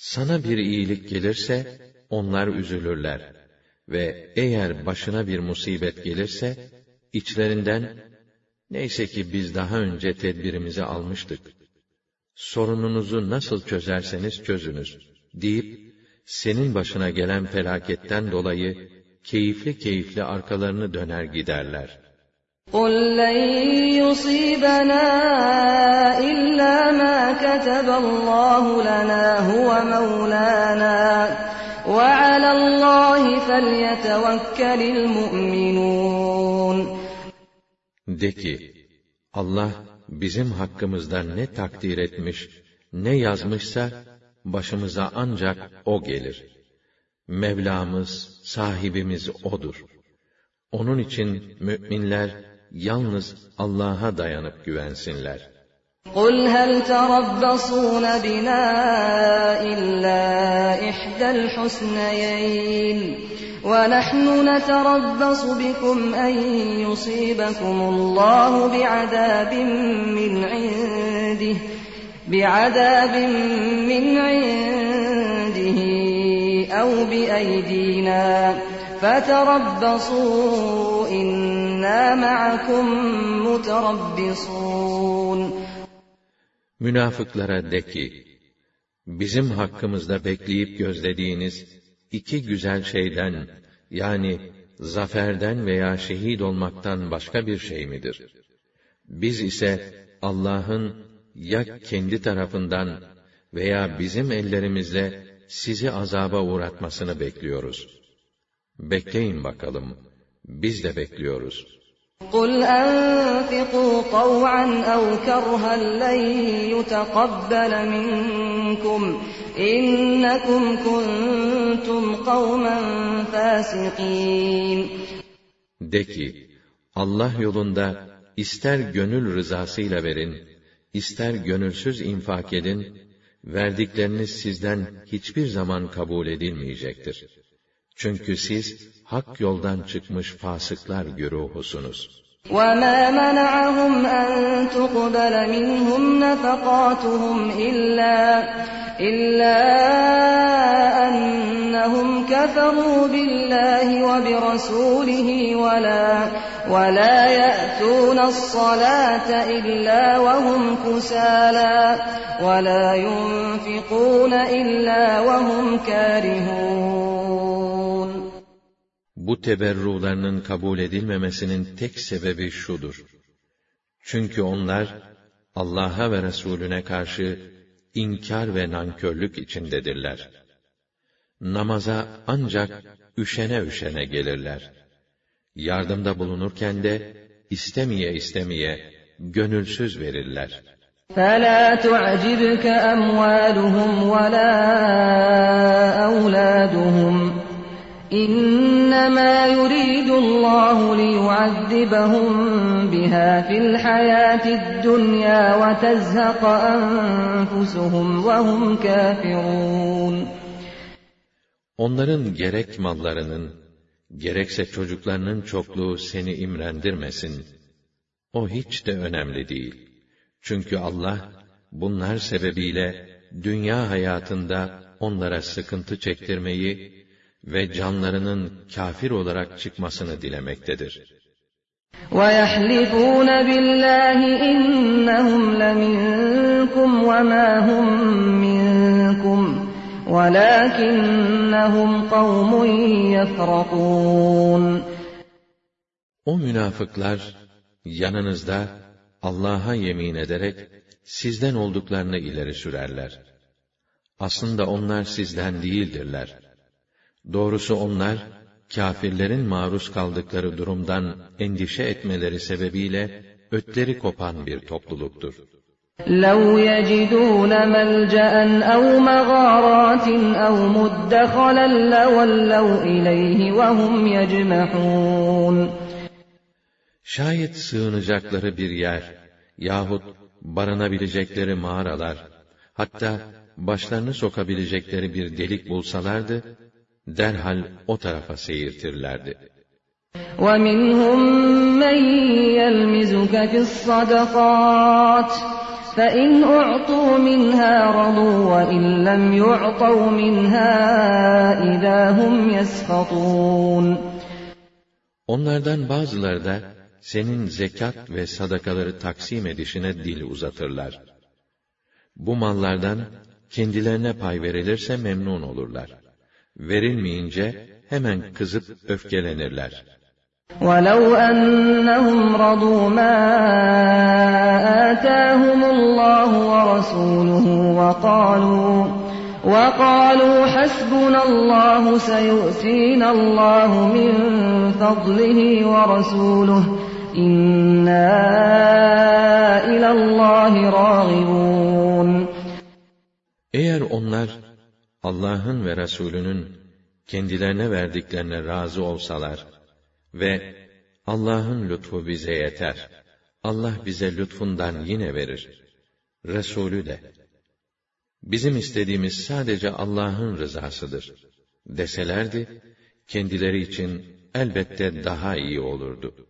Sana bir iyilik gelirse, onlar üzülürler. Ve eğer başına bir musibet gelirse, içlerinden, neyse ki biz daha önce tedbirimizi almıştık. Sorununuzu nasıl çözerseniz çözünüz, deyip, senin başına gelen felaketten dolayı, keyifli keyifli arkalarını döner giderler. قُلْ لَنْ يُصِيبَنَا إِلَّا مَا كَتَبَ اللَّهُ لَنَا هُوَ مَوْلَانَا وَعَلَى اللّٰهِ فَلْيَتَوَكَّلِ الْمُؤْمِنُونَ De ki, Allah bizim hakkımızda ne takdir etmiş, ne yazmışsa, başımıza ancak O gelir. Mevlamız, sahibimiz O'dur. Onun için müminler yalnız Allah'a dayanıp güvensinler. قُلْ هَلْ تَرَبَّصُونَ بِنَا إِلَّا إِحْدَى الْحُسْنَيَيْنِ وَنَحْنُ نَتَرَبَّصُ بِكُمْ أَن يُصِيبَكُمُ اللَّهُ بِعَذَابٍ مِّنْ عِندِهِ بِعَذَابٍ مِّنْ عِندِهِ أَوْ بِأَيْدِينَا فَتَرَبَّصُوا إِنَّا مَعَكُمْ مُتَرَبِّصُونَ Münafıklara de ki, bizim hakkımızda bekleyip gözlediğiniz iki güzel şeyden, yani zaferden veya şehit olmaktan başka bir şey midir? Biz ise Allah'ın ya kendi tarafından veya bizim ellerimizle sizi azaba uğratmasını bekliyoruz. Bekleyin bakalım. Biz de bekliyoruz. قُلْ أَنفِقُوا طَوْعًا أَوْ كَرْهًا لَّن يُتَقَبَّلَ مِنكُمْ إِنَّكُمْ كُنتُمْ قَوْمًا فَاسِقِينَ De ki, Allah yolunda ister gönül rızasıyla verin, ister gönülsüz infak edin, verdikleriniz sizden hiçbir zaman kabul edilmeyecektir. Çünkü siz hak yoldan çıkmış fasıklar güruhusunuz. وَمَا مَنَعَهُمْ أَن تُقْبَلَ مِنْهُمْ نَفَقَاتُهُمْ إِلَّا إِلَّا أَنَّهُمْ كَفَرُوا بِاللَّهِ وَبِرَسُولِهِ وَلَا وَلَا يَأْتُونَ الصَّلَاةَ إِلَّا وَهُمْ كُسَالَى وَلَا يُنْفِقُونَ إِلَّا وَهُمْ كَارِهُونَ Bu teberrularının kabul edilmemesinin tek sebebi şudur. Çünkü onlar Allah'a ve Resulüne karşı inkar ve nankörlük içindedirler. Namaza ancak üşene üşene gelirler. Yardımda bulunurken de istemeye istemeye gönülsüz verirler. فَلَا تُعْجِبْكَ أَمْوَالُهُمْ وَلَا أَوْلَادُهُمْ İnnemâ yuridullâhu liyuazzibahum biha fil hayâtid dunyâ ve tezheqa enfusuhum ve hum kafirûn. Onların gerek mallarının, gerekse çocuklarının çokluğu seni imrendirmesin. O hiç de önemli değil. Çünkü Allah, bunlar sebebiyle dünya hayatında onlara sıkıntı çektirmeyi ve canlarının kafir olarak çıkmasını dilemektedir. وَيَحْلِفُونَ بِاللَّهِ إِنَّهُمْ لَمِنكُمْ وَمَا هُمْ مِنكُمْ وَلَكِنَّهُمْ قَوْمٌ يَفْرَقُونَ O münafıklar, yanınızda Allah'a yemin ederek, sizden olduklarını ileri sürerler. Aslında onlar sizden değildirler. Doğrusu onlar, kâfirlerin maruz kaldıkları durumdan endişe etmeleri sebebiyle, ötleri kopan bir topluluktur. لَوْ يَجِدُونَ مَلْجَأً أَوْ مَغَارَاتٍ أَوْ مُدَّخَلًا لَوَلَّوْا إِلَيْهِ وَهُمْ يَجْمَحُونَ Şayet sığınacakları bir yer yahut barınabilecekleri mağaralar, hatta başlarını sokabilecekleri bir delik bulsalardı, derhal o tarafa seyirtirlerdi. وَمِنْهُمْ مَنْ يَلْمِزُكَ فِي الصَّدَقَاتِ فَإِنْ أُعْطُوا مِنْهَا رَضُوا وَإِنْ لَمْ يُعْطَوْا مِنْهَا إِذَا هُمْ يَسْخَطُونَ Onlardan bazıları da senin zekat ve sadakaları taksim edişine dil uzatırlar. Bu mallardan kendilerine pay verilirse memnun olurlar. Verilmeyince hemen kızıp öfkelenirler. وَلَوْ أَنَّهُمْ رَضُوا مَا آتَاهُمُ اللَّهُ وَرَسُولُهُ وَقَالُوا وَقَالُوا حَسْبُنَا اللَّهُ سَيُؤْتِينَا اللَّهُ مِنْ فَضْلِهِ وَرَسُولُهُ إِنَّا إِلَى اللَّهِ رَاغِبُونَ Eğer onlar Allah'ın ve Resulünün kendilerine verdiklerine razı olsalar ve Allah'ın lütfu bize yeter. Allah bize lütfundan yine verir. Resulü de bizim istediğimiz sadece Allah'ın rızasıdır deselerdi kendileri için elbette daha iyi olurdu.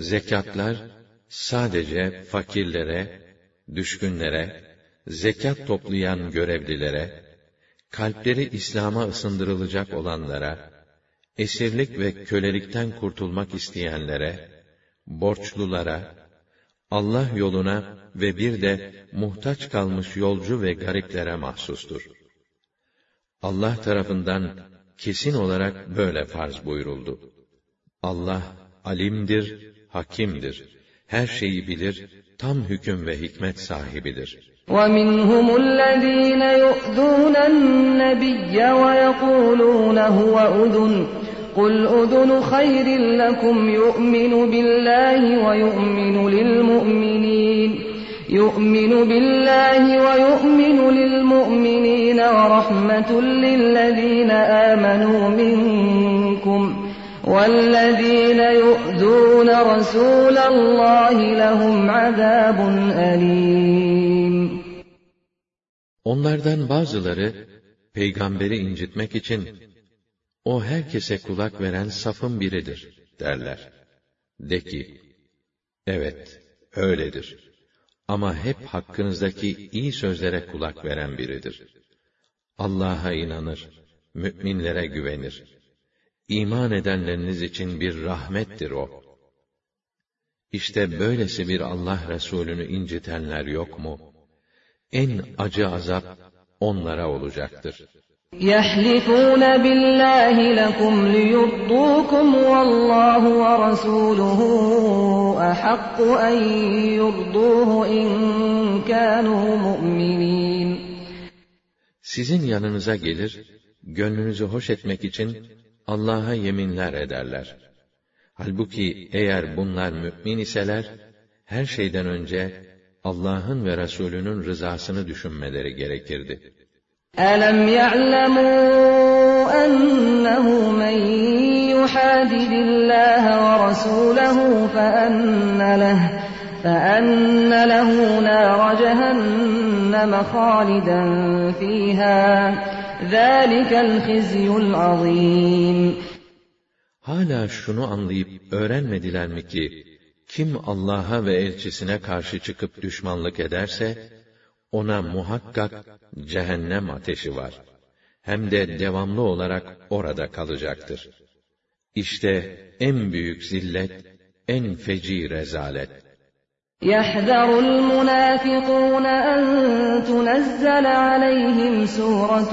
Zekatlar sadece fakirlere, düşkünlere, zekat toplayan görevlilere, kalpleri İslam'a ısındırılacak olanlara, esirlik ve kölelikten kurtulmak isteyenlere, borçlulara, Allah yoluna ve bir de muhtaç kalmış yolcu ve gariplere mahsustur. Allah tarafından kesin olarak böyle farz buyuruldu. Allah alimdir, hakimdir. Her şeyi bilir, tam hüküm ve hikmet sahibidir. ومنهم الذين يؤذون النبي ويقولون هو أذن قل أذن خير لكم يؤمن بالله ويؤمن للمؤمنين يؤمن بالله ويؤمن للمؤمنين ورحمة للذين آمنوا منكم والذين يؤذون رسول الله لهم عذاب أليم Onlardan bazıları, peygamberi incitmek için, o herkese kulak veren safın biridir, derler. De ki, evet, öyledir. Ama hep hakkınızdaki iyi sözlere kulak veren biridir. Allah'a inanır, müminlere güvenir. İman edenleriniz için bir rahmettir o. İşte böylesi bir Allah Resulü'nü incitenler yok mu? En acı azap onlara olacaktır. يحلفون بالله لكم ليرضوكم والله ورسوله أحق أن يرضوه إن كانوا مؤمنين Sizin yanınıza gelir, gönlünüzü hoş etmek için Allah'a yeminler ederler. Halbuki eğer bunlar mümin iseler, her şeyden önce Allah'ın ve Resulünün rızasını düşünmeleri gerekirdi. ألم يعلموا أنه من يحادد الله ورسوله فأن له فأن له نار جهنم خالدا فيها ذلك الخزي العظيم Hala şunu anlayıp öğrenmediler mi ki, kim Allah'a ve elçisine karşı çıkıp düşmanlık ederse, ona muhakkak cehennem ateşi var. Hem de devamlı olarak orada kalacaktır. İşte en büyük zillet, en feci rezalet. يحذر المنافقون أن تنزل عليهم سورة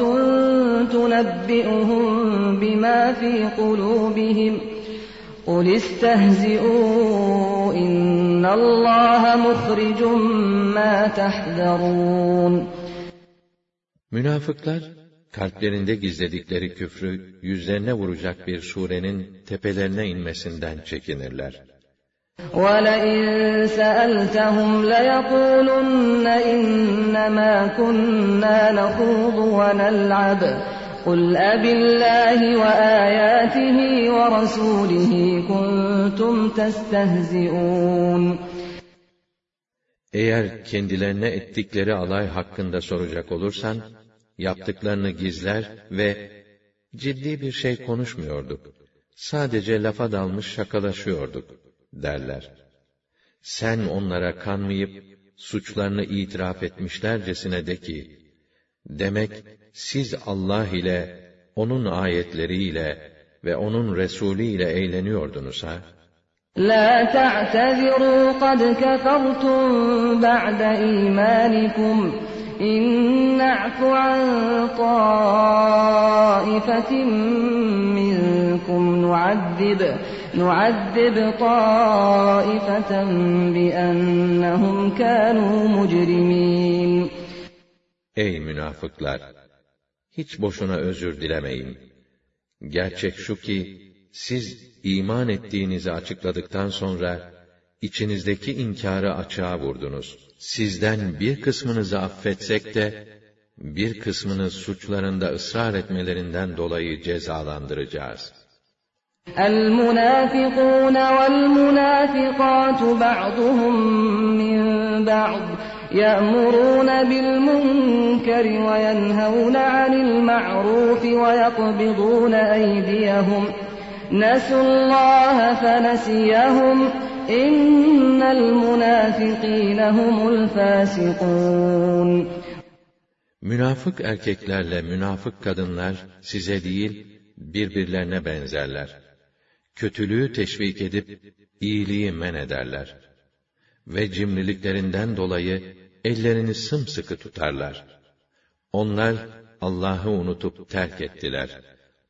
تنبئهم بما في قلوبهم قل استهزئوا إن الله مخرج ما تحذرون Münafıklar, kalplerinde gizledikleri küfrü yüzlerine vuracak bir surenin tepelerine inmesinden çekinirler. ولئن سألتهم ليقولن إنما كنا نخوض ونلعب قل أبالله وآياته ورسوله كنتم تستهزئون Eğer kendilerine ettikleri alay hakkında soracak olursan, yaptıklarını gizler ve ciddi bir şey konuşmuyorduk. Sadece lafa dalmış şakalaşıyorduk, derler. Sen onlara kanmayıp, suçlarını itiraf etmişlercesine de ki, demek siz Allah ile, onun ayetleriyle ve onun Resulü ile eğleniyordunuz ha? لا تعتذروا قد كفرتم بعد إيمانكم إن نعف عن طائفة منكم نعذب نعذب طائفة بأنهم كانوا مجرمين Ey münafıklar! Hiç boşuna özür dilemeyin. Gerçek şu ki, siz iman ettiğinizi açıkladıktan sonra, içinizdeki inkarı açığa vurdunuz. Sizden bir kısmınızı affetsek de, bir kısmını suçlarında ısrar etmelerinden dolayı cezalandıracağız. المنافقون والمنافقات بعضهم من بعض يأمرون بالمنكر وينهون عن المعروف ويقبضون أيديهم نسوا الله فنسيهم إن المنافقين هم الفاسقون Münafık erkeklerle münafık kadınlar size değil, birbirlerine benzerler. Kötülüğü teşvik edip, iyiliği men ederler. Ve cimriliklerinden dolayı ellerini sımsıkı tutarlar. Onlar Allah'ı unutup terk ettiler.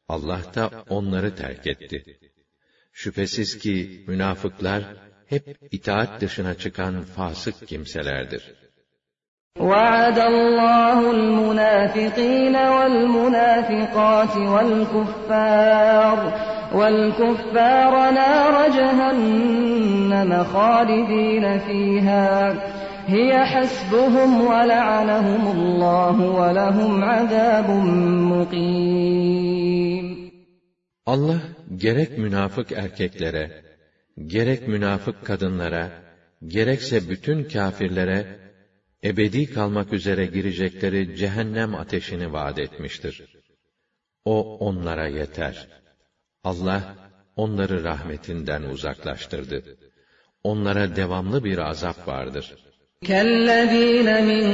Allah da onları terk etti. Şüphesiz ki münafıklar hep itaat dışına çıkan fasık kimselerdir. وعد الله المنافقين والمنافقات والكفار والكفار نار جهنم خالدين فيها هي حسبهم ولعنهم الله ولهم عذاب مقيم Allah gerek münafık erkeklere, gerek münafık kadınlara, gerekse bütün kâfirlere ebedi kalmak üzere girecekleri cehennem ateşini vaat etmiştir. O onlara yeter. Allah onları rahmetinden uzaklaştırdı. Onlara devamlı bir azap vardır. كَالَّذ۪ينَ مِنْ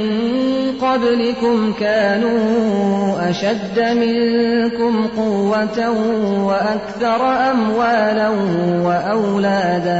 قَبْلِكُمْ كَانُوا أَشَدَّ مِنْكُمْ قُوَّةً وَأَكْثَرَ أَمْوَالًا وَأَوْلَادًا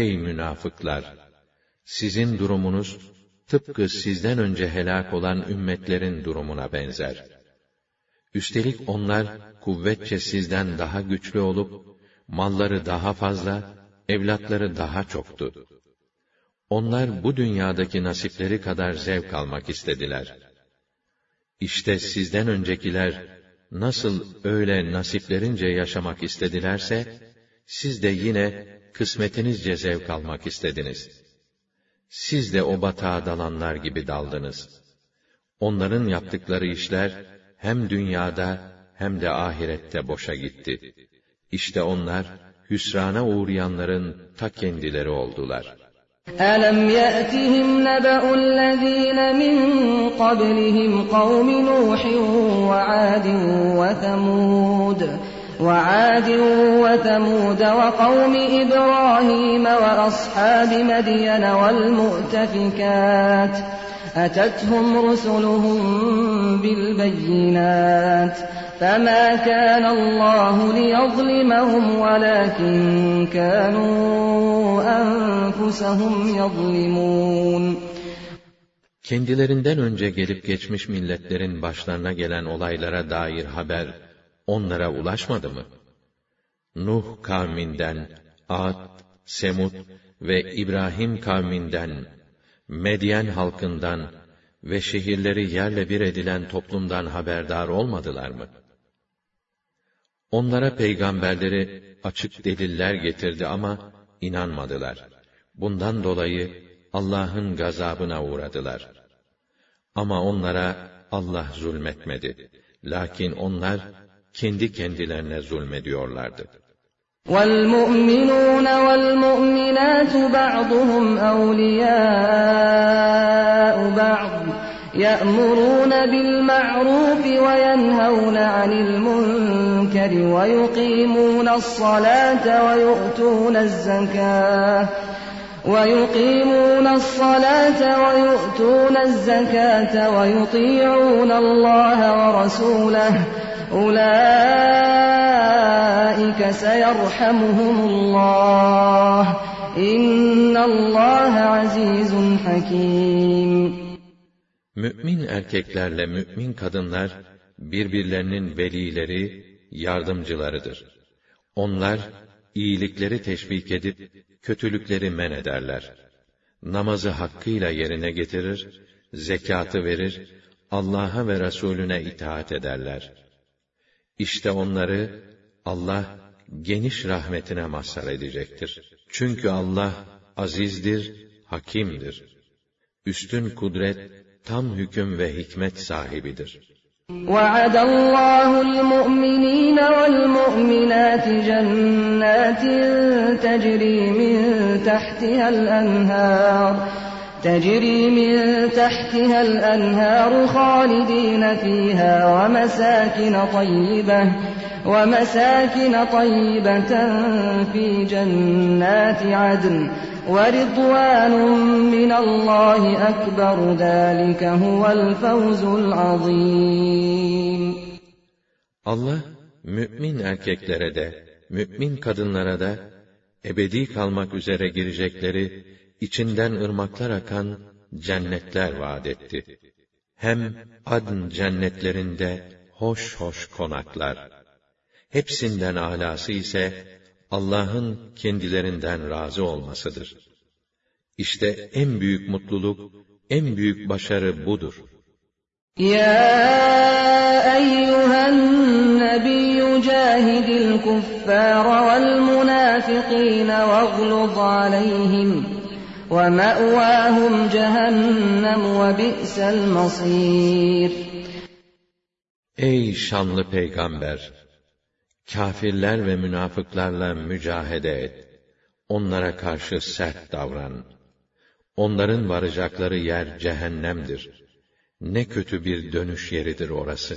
Ey münafıklar! Sizin durumunuz, tıpkı sizden önce helak olan ümmetlerin durumuna benzer. Üstelik onlar, kuvvetçe sizden daha güçlü olup, malları daha fazla, evlatları daha çoktu. Onlar bu dünyadaki nasipleri kadar zevk almak istediler. İşte sizden öncekiler, nasıl öyle nasiplerince yaşamak istedilerse, siz de yine kısmetinizce zevk almak istediniz. Siz de o batağa dalanlar gibi daldınız. Onların yaptıkları işler, hem dünyada hem de ahirette boşa gitti. İşte onlar, hüsrana uğrayanların ta kendileri oldular. أَلَمْ يَأْتِهِمْ نَبَأُ الَّذ۪ينَ مِنْ قَبْلِهِمْ قَوْمِ نُوحٍ وَعَادٍ وَثَمُودَ وعاد وثمود وقوم إبراهيم وأصحاب مدين والمؤتفكات أتتهم رسلهم بالبينات فما كان الله ليظلمهم ولكن كانوا أنفسهم يظلمون Kendilerinden önce gelip geçmiş milletlerin başlarına gelen olaylara dair haber onlara ulaşmadı mı? Nuh kavminden, Ad, Semud ve İbrahim kavminden, Medyen halkından ve şehirleri yerle bir edilen toplumdan haberdar olmadılar mı? Onlara peygamberleri açık deliller getirdi ama inanmadılar. Bundan dolayı Allah'ın gazabına uğradılar. Ama onlara Allah zulmetmedi. Lakin onlar kendi kendilerine zulmediyorlardı. وَالْمُؤْمِنُونَ وَالْمُؤْمِنَاتُ بَعْضُهُمْ أَوْلِيَاءُ بَعْضٍ يَأْمُرُونَ بِالْمَعْرُوفِ وَيَنْهَوْنَ عَنِ الْمُنكَرِ وَيُقِيمُونَ الصَّلَاةَ وَيُؤْتُونَ الزَّكَاةَ ويقيمون الصلاة ويؤتون الزكاة ويطيعون الله ورسوله Ulaika seyerhamuhumullah. İnnallâhe azizun hakim. Mü'min erkeklerle mü'min kadınlar, birbirlerinin velileri, yardımcılarıdır. Onlar, iyilikleri teşvik edip, kötülükleri men ederler. Namazı hakkıyla yerine getirir, zekatı verir, Allah'a ve Resulüne itaat ederler.'' İşte onları Allah geniş rahmetine mazhar edecektir. Çünkü Allah azizdir, hakimdir. Üstün kudret, tam hüküm ve hikmet sahibidir. وعد الله المؤمنين والمؤمنات جنات تجري من تحتها الأنهار تجري من تحتها الأنهار خالدين فيها ومساكن طيبة ومساكن طيبة في جنات عدن وَرِضْوَانٌ مِّنَ اللّٰهِ أَكْبَرُ ذَٰلِكَ هُوَ الْفَوْزُ الْعَظِيمُ Allah, mümin erkeklere de, mümin kadınlara da, ebedi kalmak üzere girecekleri, içinden ırmaklar akan cennetler vaat etti. Hem adn cennetlerinde hoş hoş konaklar. Hepsinden alası ise, Allah'ın kendilerinden razı olmasıdır. İşte en büyük mutluluk, en büyük başarı budur. Ya eyyühen nebiyyü cahidil kuffâra vel münâfikîne vegluz aleyhim ve bi'sel masîr. Ey şanlı peygamber! Kafirler ve münafıklarla mücahede et. Onlara karşı sert davran. Onların varacakları yer cehennemdir. Ne kötü bir dönüş yeridir orası.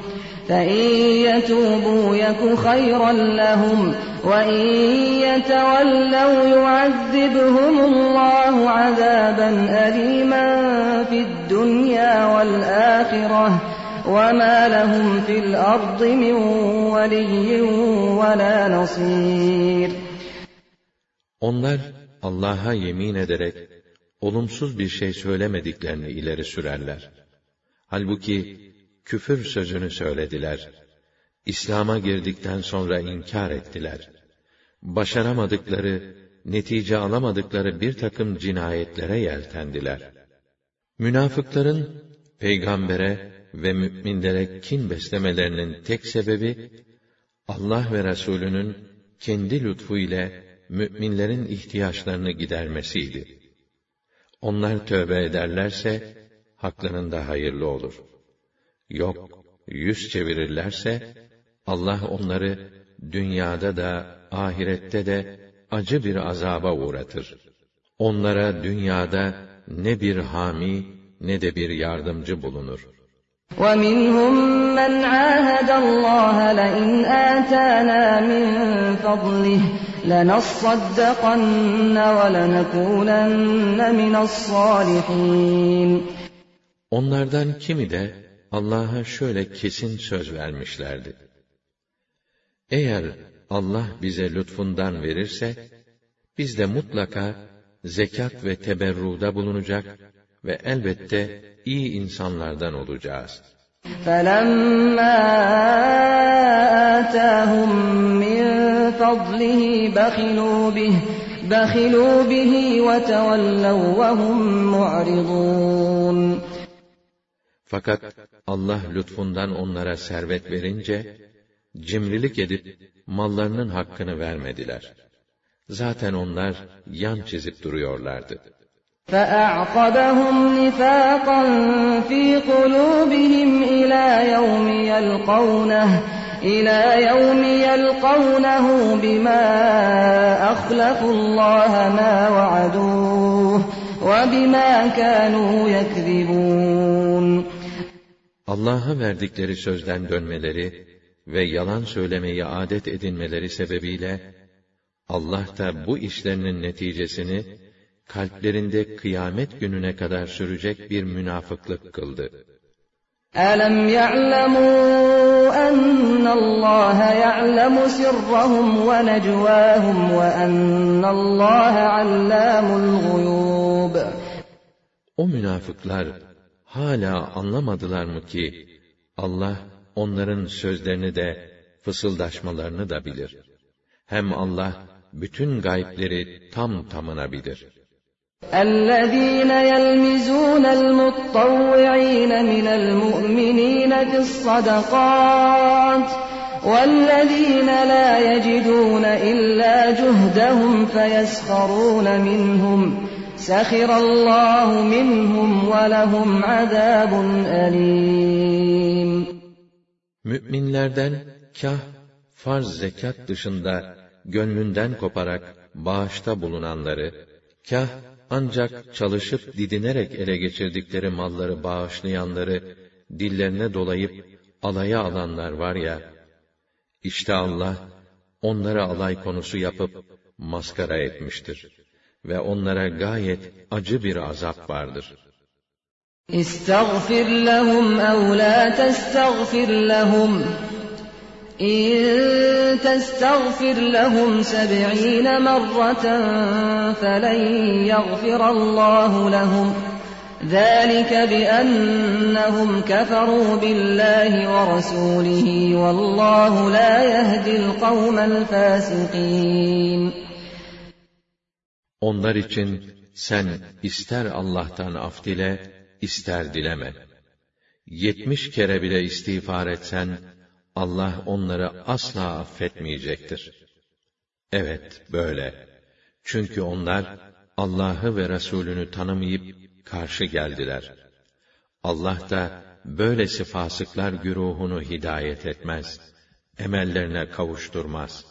فَإِنْ يَتُوبُوا يَكُ خَيْرًا لَهُمْ وَإِنْ يَتَوَلَّوْا يُعَذِّبْهُمُ اللَّهُ عَذَابًا أَلِيمًا فِي الدُّنْيَا وَالْآخِرَةِ وَمَا لَهُمْ فِي الْأَرْضِ مِنْ وَلِيٍّ وَلَا نَصِيرٍ Onlar Allah'a yemin ederek olumsuz bir şey söylemediklerini ileri sürerler. Halbuki küfür sözünü söylediler. İslam'a girdikten sonra inkar ettiler. Başaramadıkları, netice alamadıkları bir takım cinayetlere yeltendiler. Münafıkların peygambere ve müminlere kin beslemelerinin tek sebebi Allah ve Resulünün kendi lütfu ile müminlerin ihtiyaçlarını gidermesiydi. Onlar tövbe ederlerse, haklarında hayırlı olur. Yok, yüz çevirirlerse, Allah onları dünyada da, ahirette de acı bir azaba uğratır. Onlara dünyada ne bir hami, ne de bir yardımcı bulunur. وَمِنْهُمْ مَنْ عَاهَدَ اللّٰهَ لَئِنْ آتَانَا مِنْ فَضْلِهِ لَنَصَّدَّقَنَّ وَلَنَكُونَنَّ مِنَ الصَّالِحِينَ Onlardan kimi de Allah'a şöyle kesin söz vermişlerdi. Eğer Allah bize lütfundan verirse, biz de mutlaka zekat ve teberruda bulunacak ve elbette iyi insanlardan olacağız. فَلَمَّا آتَاهُمْ مِنْ فَضْلِهِ بَخِلُوا بِهِ بَخِلُوا بِهِ وَتَوَلَّوْا وَهُمْ مُعْرِضُونَ Fakat Allah lütfundan onlara servet verince, cimrilik edip mallarının hakkını vermediler. Zaten onlar yan çizip duruyorlardı. فَأَعْقَبَهُمْ نِفَاقًا فِي قُلُوبِهِمْ إِلَى يَوْمِ يَلْقَوْنَهُ إِلَى يَوْمِ يَلْقَوْنَهُ بِمَا أَخْلَفُوا اللَّهَ مَا وَعَدُوهُ وَبِمَا كَانُوا يَكْذِبُونَ Allah'a verdikleri sözden dönmeleri ve yalan söylemeyi adet edinmeleri sebebiyle Allah da bu işlerinin neticesini kalplerinde kıyamet gününe kadar sürecek bir münafıklık kıldı. أَلَمْ يَعْلَمُوا أَنَّ اللّٰهَ يَعْلَمُ سِرَّهُمْ وَنَجْوَاهُمْ وَأَنَّ اللّٰهَ عَلَّامُ الْغُيُوبِ O münafıklar hala anlamadılar mı ki Allah onların sözlerini de fısıldaşmalarını da bilir. Hem Allah bütün gayipleri tam tamına bilir. الذين يلمزون المطوعين من المؤمنين في الصدقات والذين لا يجدون إلا جهدهم فيسخرون منهم سخر الله منهم ولهم عذاب أليم Müminlerden kah farz zekat dışında gönlünden koparak bağışta bulunanları, kah ancak çalışıp didinerek ele geçirdikleri malları bağışlayanları dillerine dolayıp alaya alanlar var ya, işte Allah onları alay konusu yapıp maskara etmiştir ve onlara gayet acı bir azap vardır. İstagfir lehum ev la testagfir lehum İn testagfir lehum seb'ine merraten felen yagfirallahu lehum ذلك بأنهم كفروا بالله ورسوله والله لا يهدي القوم الفاسقين Onlar için sen ister Allah'tan af dile, ister dileme. Yetmiş kere bile istiğfar etsen, Allah onları asla affetmeyecektir. Evet, böyle. Çünkü onlar, Allah'ı ve Resulünü tanımayıp, karşı geldiler. Allah da, böylesi fasıklar güruhunu hidayet etmez. Emellerine kavuşturmaz.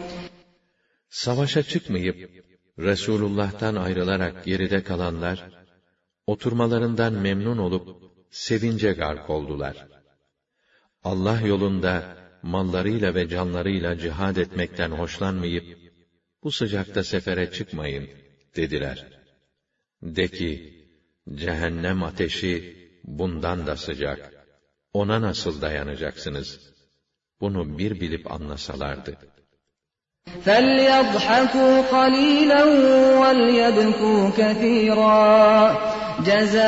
Savaşa çıkmayıp, Resulullah'tan ayrılarak geride kalanlar, oturmalarından memnun olup, sevince gark oldular. Allah yolunda, mallarıyla ve canlarıyla cihad etmekten hoşlanmayıp, bu sıcakta sefere çıkmayın, dediler. De ki, cehennem ateşi bundan da sıcak. Ona nasıl dayanacaksınız? Bunu bir bilip anlasalardı. فليضحكوا قليلا وليبكوا كثيرا جزاء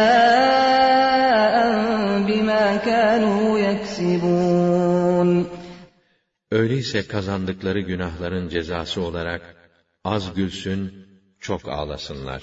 بما كانوا يكسبون Öyleyse kazandıkları günahların cezası olarak az gülsün, çok ağlasınlar.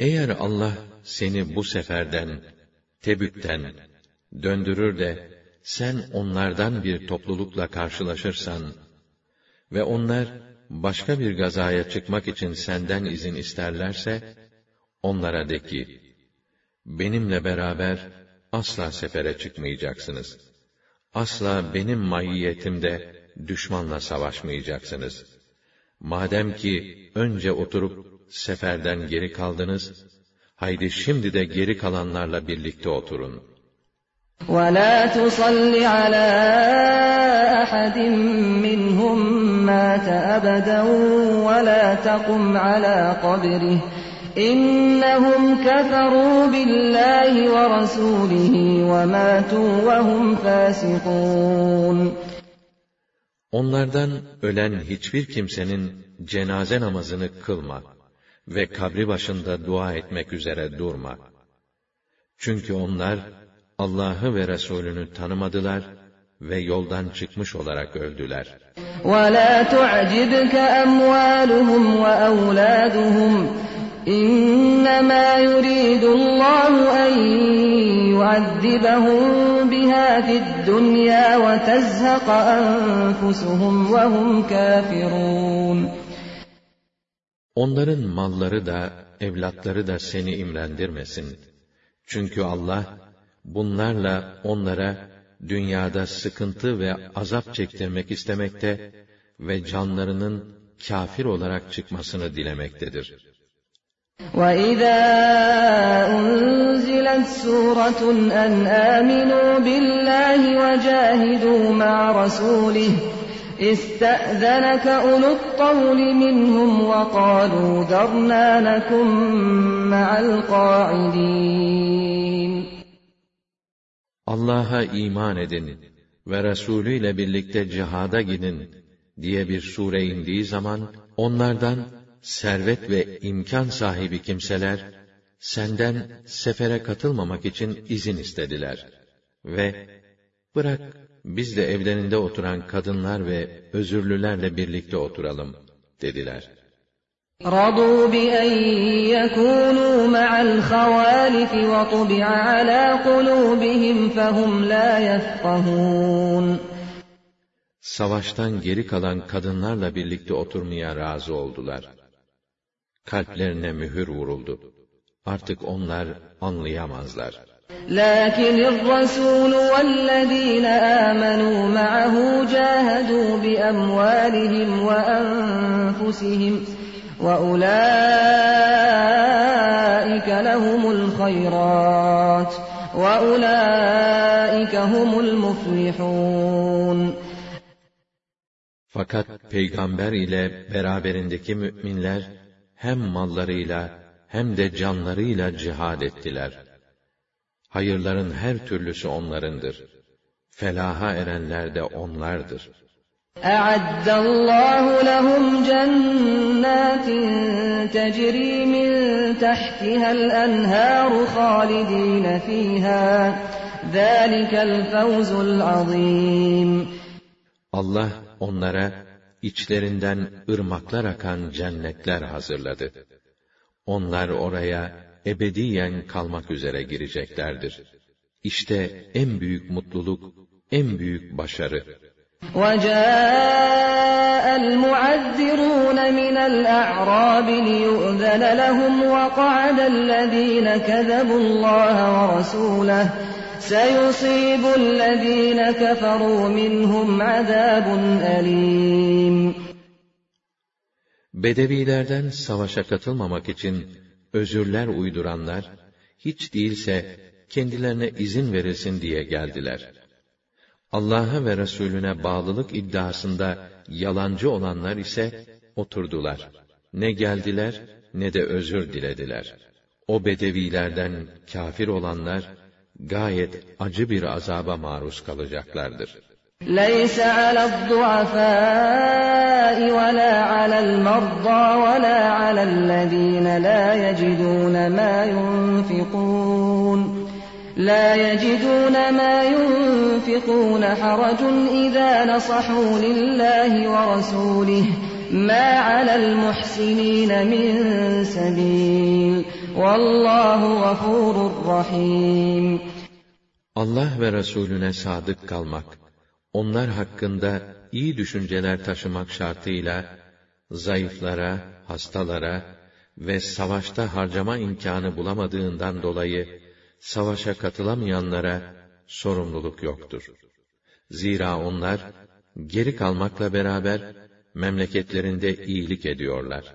Eğer Allah seni bu seferden, Tebük'ten döndürür de, sen onlardan bir toplulukla karşılaşırsan ve onlar başka bir gazaya çıkmak için senden izin isterlerse, onlara de ki, benimle beraber asla sefere çıkmayacaksınız. Asla benim mahiyetimde düşmanla savaşmayacaksınız. Madem ki önce oturup seferden geri kaldınız, haydi şimdi de geri kalanlarla birlikte oturun. ولا تصل على أحد منهم مات أبدا ولا تقم على قبره إنهم كفروا بالله ورسوله وماتوا وهم فاسقون Onlardan ölen hiçbir kimsenin cenaze namazını kılma ve kabri başında dua etmek üzere durma. Çünkü onlar Allah'ı ve Resulünü tanımadılar ve yoldan çıkmış olarak öldüler. وَلَا تُعْجِبْكَ أَمْوَالُهُمْ وَأَوْلَادُهُمْ إِنَّمَا يُرِيدُ اللَّهُ أَن يُعَذِّبَهُم بِهَا فِي الدُّنْيَا وَتَزْهَقَ أَنفُسُهُمْ وَهُمْ كَافِرُونَ Onların malları da, evlatları da seni imrendirmesin. Çünkü Allah, bunlarla onlara dünyada sıkıntı ve azap çektirmek istemekte ve canlarının kafir olarak çıkmasını dilemektedir. وَإِذَا أُنْزِلَتْ سُورَةٌ أَنْ آمِنُوا بِاللَّهِ وَجَاهِدُوا مَعَ رَسُولِهِ استأذنك أولو الطول منهم وقالوا ذرنا نكن مع القاعدين Allah'a iman edin ve Resulü ile birlikte cihada gidin diye bir sure indiği zaman onlardan servet ve imkan sahibi kimseler senden sefere katılmamak için izin istediler ve bırak biz de evlerinde oturan kadınlar ve özürlülerle birlikte oturalım dediler. رضوا بأن يكونوا مع الخوالف وطبع على قلوبهم فهم لا يفقهون Savaştan geri kalan kadınlarla birlikte oturmaya razı oldular. Kalplerine mühür vuruldu. Artık onlar anlayamazlar. لكن الرسول والذين آمنوا معه جاهدوا بأموالهم وأنفسهم وأولئك لهم الخيرات وأولئك هم المفلحون Fakat peygamber ile beraberindeki müminler hem mallarıyla hem de canlarıyla cihad ettiler. Hayırların her türlüsü onlarındır. Felaha erenler de onlardır. أعد الله لهم جنات تجري من تحتها الأنهار خالدين فيها ذلك الفوز العظيم Allah onlara içlerinden ırmaklar akan cennetler hazırladı. Onlar oraya ebediyen kalmak üzere gireceklerdir. İşte en büyük mutluluk, en büyük başarı. وجاء المعذرون من الأعراب ليؤذن لهم وقعد الذين كذبوا الله ورسوله سيصيب الذين كفروا منهم عذاب أليم Bedevilerden savaşa katılmamak için özürler uyduranlar, hiç değilse kendilerine izin verilsin diye geldiler. Allah'a ve Resulüne bağlılık iddiasında yalancı olanlar ise oturdular. Ne geldiler ne de özür dilediler. O bedevilerden kafir olanlar gayet acı bir azaba maruz kalacaklardır. ليس على الضعفاء ولا على المرضى ولا على الذين لا يجدون ما ينفقون. لا يجدون ما ينفقون حرج إذا نصحوا لله ورسوله ما على المحسنين من سبيل. والله غفور رحيم. Allah ve Resulüne sadık kalmak, onlar hakkında iyi düşünceler taşımak şartıyla, zayıflara, hastalara ve savaşta harcama imkanı bulamadığından dolayı, savaşa katılamayanlara sorumluluk yoktur. Zira onlar, geri kalmakla beraber, memleketlerinde iyilik ediyorlar.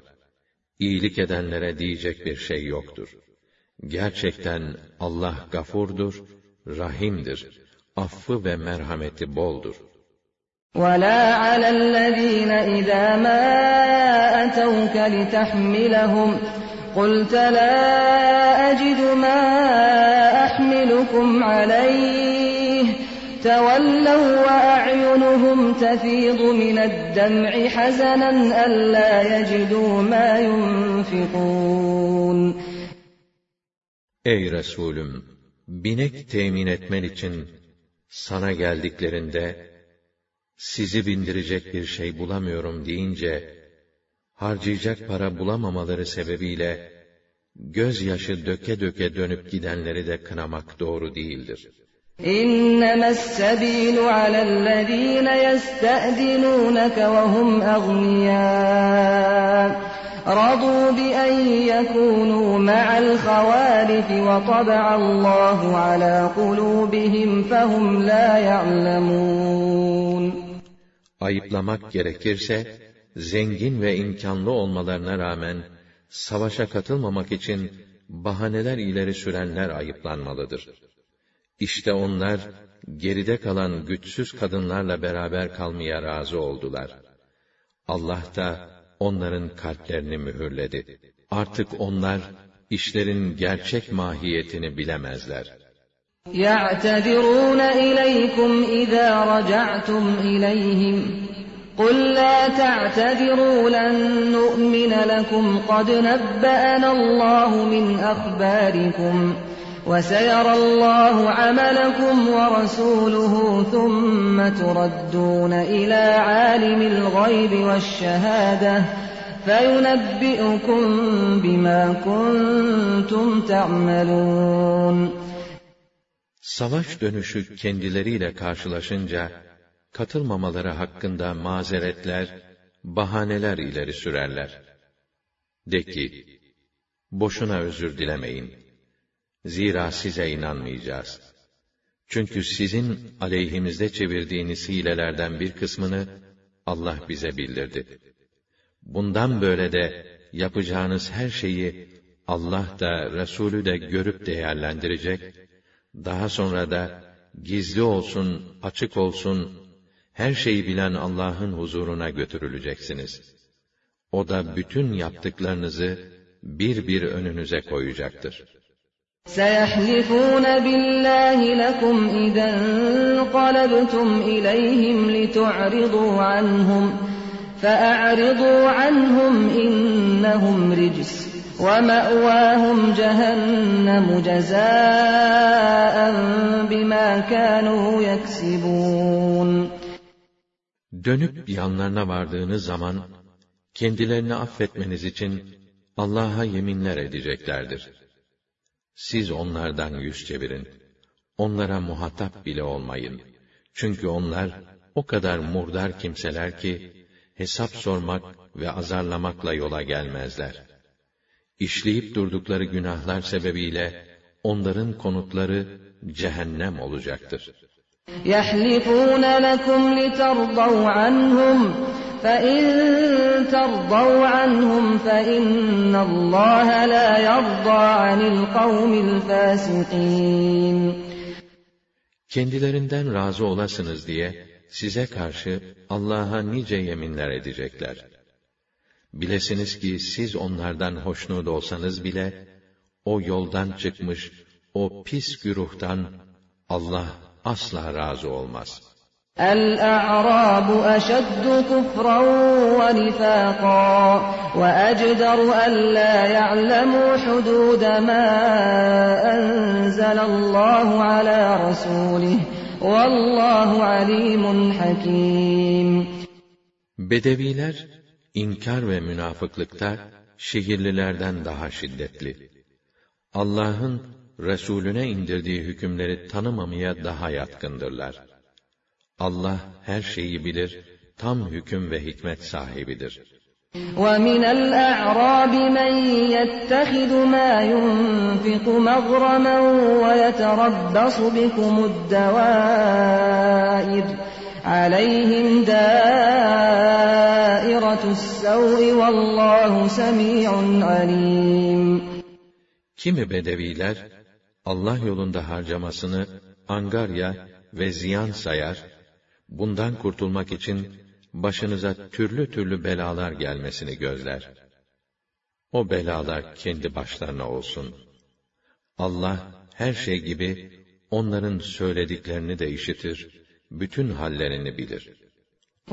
İyilik edenlere diyecek bir şey yoktur. Gerçekten Allah gafurdur, rahimdir Affı ve merhameti boldur. ولا على الذين إذا ما أتوك لتحملهم قلت لا أجد ما أحملكم عليه تولوا وأعينهم تفيض من الدمع حزنا ألا يجدوا ما ينفقون Ey Resulüm! Binek temin etmen için sana geldiklerinde sizi bindirecek bir şey bulamıyorum deyince harcayacak para bulamamaları sebebiyle gözyaşı döke döke dönüp gidenleri de kınamak doğru değildir. إنما السبيل على الذين يستأذنونك وهم أغنياء رضوا بأن يكونوا مع الخوالف وطبع الله على قلوبهم فهم لا يعلمون Ayıplamak gerekirse, zengin ve imkanlı olmalarına rağmen, savaşa katılmamak için bahaneler ileri sürenler ayıplanmalıdır. İşte onlar, geride kalan güçsüz kadınlarla beraber kalmaya razı oldular. Allah da onların kalplerini mühürledi. Artık onlar, işlerin gerçek mahiyetini bilemezler. يعتذرون إليكم إذا رجعتم إليهم قل لا تعتذروا لن نؤمن لكم قد نبأنا الله من أخباركم وسيرى الله عملكم ورسوله ثم تردون إلى عالم الغيب والشهادة فينبئكم بما كنتم تعملون Savaş dönüşü kendileriyle karşılaşınca, katılmamaları hakkında mazeretler, bahaneler ileri sürerler. De ki, boşuna özür dilemeyin. Zira size inanmayacağız. Çünkü sizin aleyhimizde çevirdiğiniz hilelerden bir kısmını Allah bize bildirdi. Bundan böyle de yapacağınız her şeyi Allah da Resulü de görüp değerlendirecek, daha sonra da gizli olsun, açık olsun, her şeyi bilen Allah'ın huzuruna götürüleceksiniz. O da bütün yaptıklarınızı bir bir önünüze koyacaktır. سيحلفون بالله لكم إذا انقلبتم إليهم لتعرضوا عنهم فأعرضوا عنهم إنهم رجس ومأواهم جهنم جزاء بما كانوا يكسبون Dönüp yanlarına vardığınız zaman, kendilerini affetmeniz için Allah'a yeminler edeceklerdir. Siz onlardan yüz çevirin. Onlara muhatap bile olmayın. Çünkü onlar o kadar murdar kimseler ki, hesap sormak ve azarlamakla yola gelmezler. İşleyip durdukları günahlar sebebiyle, onların konutları cehennem olacaktır. يحلفون لكم لترضوا عنهم فإن ترضوا عنهم فإن الله لا يرضى عن القوم الفاسقين Kendilerinden razı olasınız diye size karşı Allah'a nice yeminler edecekler. Bilesiniz ki siz onlardan hoşnut olsanız bile o yoldan çıkmış o pis güruhtan Allah asla razı olmaz. الأعراب أشد كفرا ونفاقا وأجدر ألا يعلموا حدود ما أنزل الله على رسوله والله عليم حكيم Bedeviler, inkar ve münafıklıkta şehirlilerden daha şiddetli. Allah'ın Resulüne indirdiği hükümleri tanımamaya daha yatkındırlar. Allah her şeyi bilir, tam hüküm ve hikmet sahibidir. ومن الأعراب من يتخذ ما ينفق مغرما ويتربص بكم الدوائر عليهم دائرة السوء والله سميع عليم Kimi bedeviler, Allah yolunda harcamasını angarya ve ziyan sayar, bundan kurtulmak için başınıza türlü türlü belalar gelmesini gözler. O belalar kendi başlarına olsun. Allah her şey gibi onların söylediklerini de işitir, bütün hallerini bilir.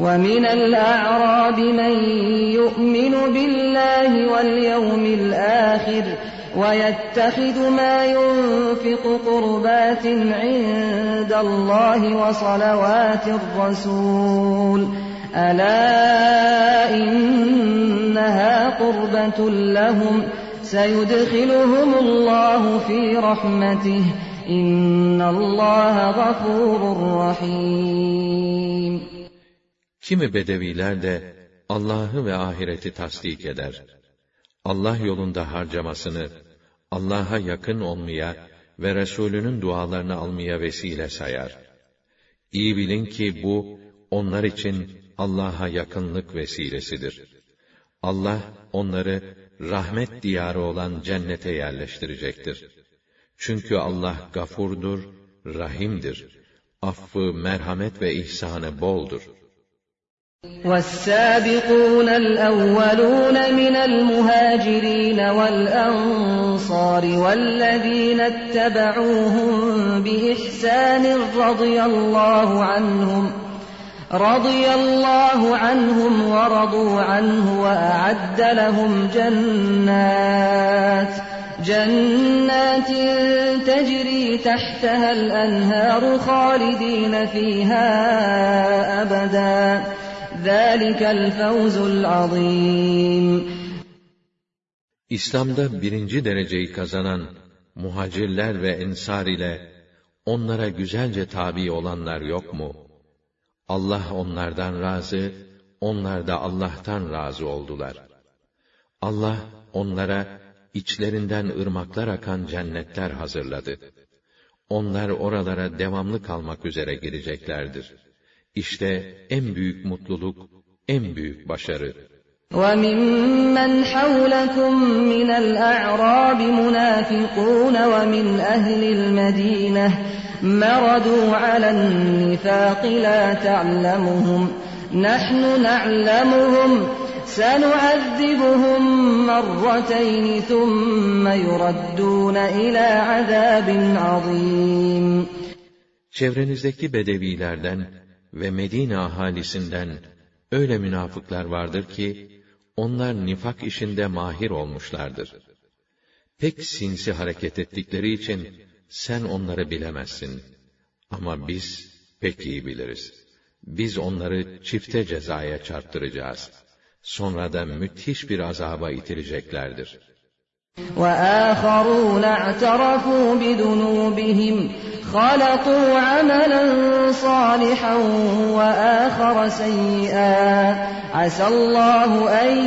ومن الأعراب من يؤمن بالله واليوم الآخر ويتخذ ما ينفق قربات عند الله وصلوات الرسول ألا إنها قربة لهم سيدخلهم الله في رحمته إن الله غفور رحيم Kimi bedeviler de Allah'ı ve ahireti tasdik eder. Allah yolunda harcamasını, Allah'a yakın olmaya ve Resulünün dualarını almaya vesile sayar. İyi bilin ki bu, onlar için Allah'a yakınlık vesilesidir. Allah, onları rahmet diyarı olan cennete yerleştirecektir. Çünkü Allah gafurdur, rahimdir. Affı, merhamet ve ihsanı boldur. والسابقون الأولون من المهاجرين والأنصار والذين اتبعوهم بإحسان رضي الله عنهم رضي الله عنهم ورضوا عنه وأعد لهم جنات جنات تجري تحتها الأنهار خالدين فيها أبدا. ذلك الفوز العظيم İslam'da birinci dereceyi kazanan muhacirler ve ensar ile onlara güzelce tabi olanlar yok mu? Allah onlardan razı, onlar da Allah'tan razı oldular. Allah onlara içlerinden ırmaklar akan cennetler hazırladı. Onlar oralara devamlı kalmak üzere gireceklerdir. İşte en büyük mutluluk, en büyük başarı. وَمِمَّنْ حَوْلَكُمْ مِنَ الْأَعْرَابِ مُنَافِقُونَ وَمِنْ أَهْلِ الْمَدِينَةِ مَرَدُوا عَلَى النِّفَاقِ لَا تَعْلَمُهُمْ نَحْنُ نَعْلَمُهُمْ سَنُعَذِّبُهُمْ مَرَّتَيْنِ ثُمَّ يُرَدُّونَ إِلَى عَذَابٍ عَظِيمٍ Çevrenizdeki bedevilerden ve Medine ahalisinden öyle münafıklar vardır ki, onlar nifak işinde mahir olmuşlardır. Pek sinsi hareket ettikleri için, sen onları bilemezsin. Ama biz pek iyi biliriz. Biz onları çifte cezaya çarptıracağız. Sonra da müthiş bir azaba itireceklerdir. وآخرون اعترفوا بذنوبهم خلقوا عملا صالحا وآخر سيئا عسى الله أن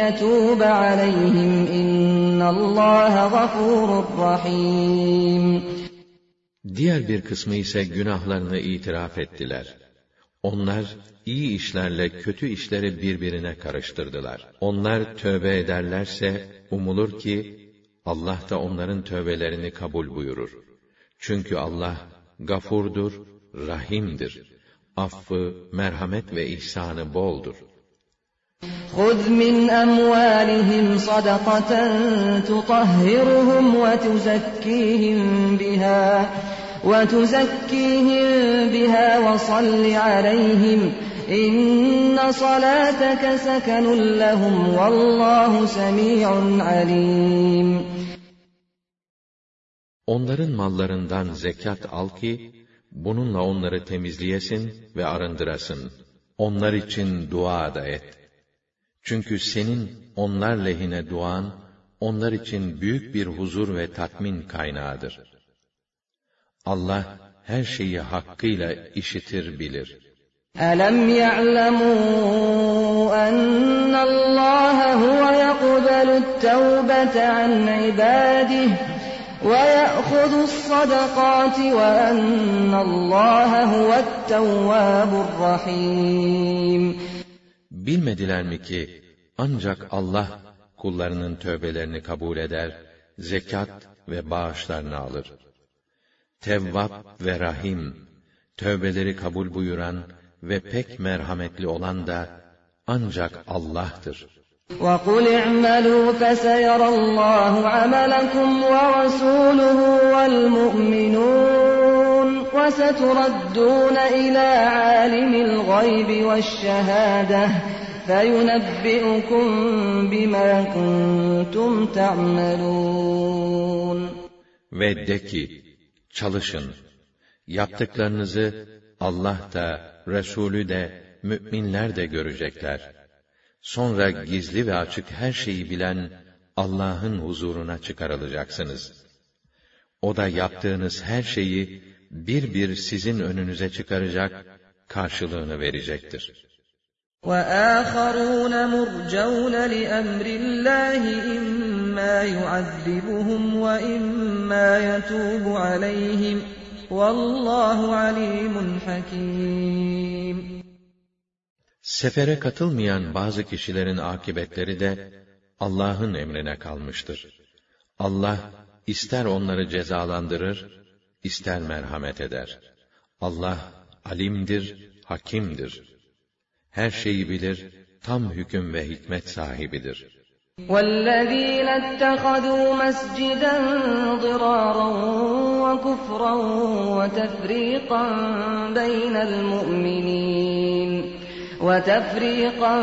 يتوب عليهم إن الله غفور رحيم Diğer bir kısmı ise günahlarını itiraf ettiler. Onlar iyi işlerle kötü işleri birbirine karıştırdılar. Onlar tövbe ederlerse umulur ki Allah da onların tövbelerini kabul buyurur. Çünkü Allah gafurdur, rahimdir. Affı, merhamet ve ihsanı boldur. خذ من أموالهم صدقة تطهرهم وتزكيهم بها وتزكيهم بها وصل عليهم إن صلاتك سكن لهم والله سميع عليم Onların mallarından zekat al ki, bununla onları temizleyesin ve arındırasın. Onlar için dua da et. Çünkü senin onlar lehine duan, onlar için büyük bir huzur ve tatmin kaynağıdır. Allah her şeyi hakkıyla işitir bilir. ألم يعلموا أن الله هو يقبل التوبة عن عباده ويأخذ الصدقات وأن الله هو التواب الرحيم Bilmediler mi ki ancak Allah kullarının tövbelerini kabul eder, zekat ve bağışlarını alır. Tevvap ve Rahim, tövbeleri kabul buyuran ve pek merhametli olan da ancak Allah'tır. وقل اعملوا فسيرى الله عملكم ورسوله والمؤمنون وستردون إلى عالم الغيب والشهادة فينبئكم بما كنتم تعملون Ve de ki, çalışın. Yaptıklarınızı Allah da, Resulü de, müminler de görecekler. Sonra gizli ve açık her şeyi bilen Allah'ın huzuruna çıkarılacaksınız. O da yaptığınız her şeyi bir bir sizin önünüze çıkaracak, karşılığını verecektir. وآخرون مرجون لأمر الله إما يعذبهم وإما يتوب عليهم والله عليم حكيم Sefere katılmayan bazı kişilerin akibetleri de Allah'ın emrine kalmıştır. Allah ister onları cezalandırır, ister merhamet eder. Allah alimdir, hakimdir. Her şeyi bilir, tam hüküm ve hikmet sahibidir. والذين اتخذوا مسجدا ضرارا وكفرا وتفريقا بين المؤمنين وتفريقا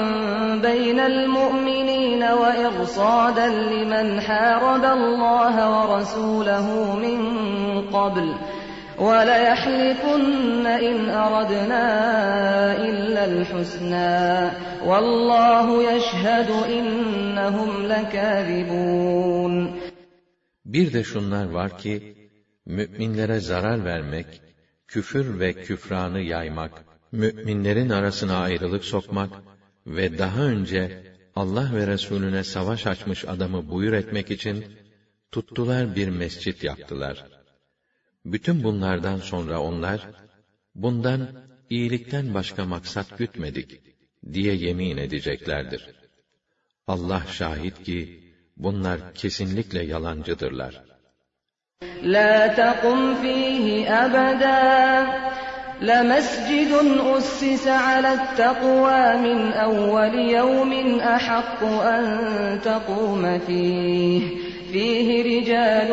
بين المؤمنين وإرصادا لمن حارب الله ورسوله من قبل وليحلفن إن أردنا إلا الحسنى والله يشهد إنهم لكاذبون Bir de şunlar var ki, müminlere zarar vermek, küfür ve küfranı yaymak, müminlerin arasına ayrılık sokmak ve daha önce Allah ve Resulüne savaş açmış adamı buyur etmek için tuttular bir mescit yaptılar. Bütün bunlardan sonra onlar bundan iyilikten başka maksat gütmedik diye yemin edeceklerdir. Allah şahit ki bunlar kesinlikle yalancıdırlar. La taqum fihi abada لمسجد أسس على التقوى من أول يوم أحق أن تقوم فيه فيه رجال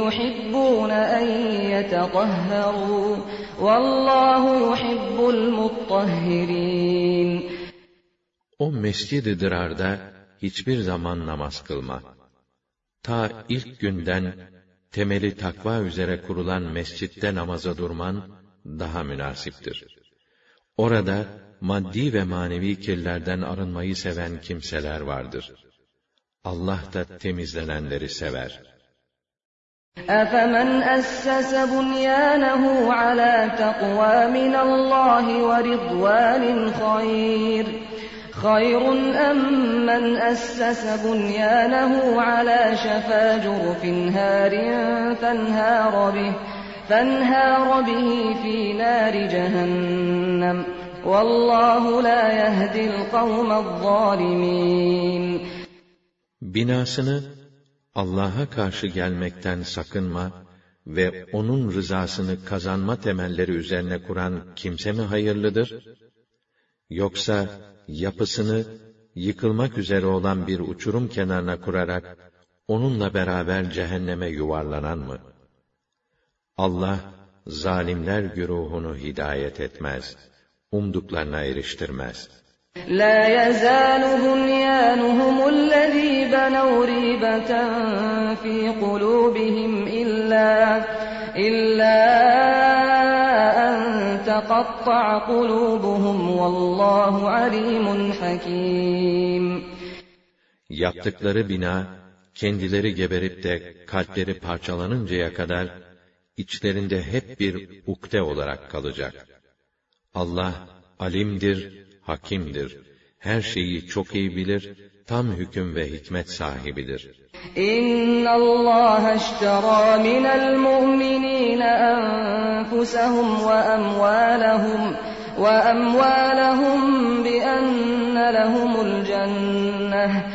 يحبون أن يتطهروا والله يحب المطهرين O mescid-i Dırar'da hiçbir zaman namaz kılma. Ta ilk günden temeli takva üzere kurulan mescitte namaza durman daha münasiptir. Orada maddi ve manevi kirlerden arınmayı seven kimseler vardır. Allah da temizlenenleri sever. أفمن أسس بنيانه على تقوى من الله ورضوان خير خير أم من أسس بنيانه على شفا جرف هار فانهار به فانهار به في نار جهنم والله لا يهدي القوم الظالمين Binasını Allah'a karşı gelmekten sakınma ve onun rızasını kazanma temelleri üzerine kuran kimse mi hayırlıdır? Yoksa yapısını yıkılmak üzere olan bir uçurum kenarına kurarak onunla beraber cehenneme yuvarlanan mı? Allah zalimler güruhunu hidayet etmez, umduklarına eriştirmez. لا يزال بنيانهم الذي بنوا ريبة في قلوبهم إلا إلا أن تقطع قلوبهم والله عليم حكيم Yaptıkları bina, kendileri geberip de kalpleri parçalanıncaya kadar, içlerinde hep bir ukde olarak kalacak. Allah alimdir, hakimdir. Her şeyi çok iyi bilir, tam hüküm ve hikmet sahibidir. İnna Allah eştera minel mu'minine enfusuhum ve emvalahum ve emvalahum bi enne lehumul cenneh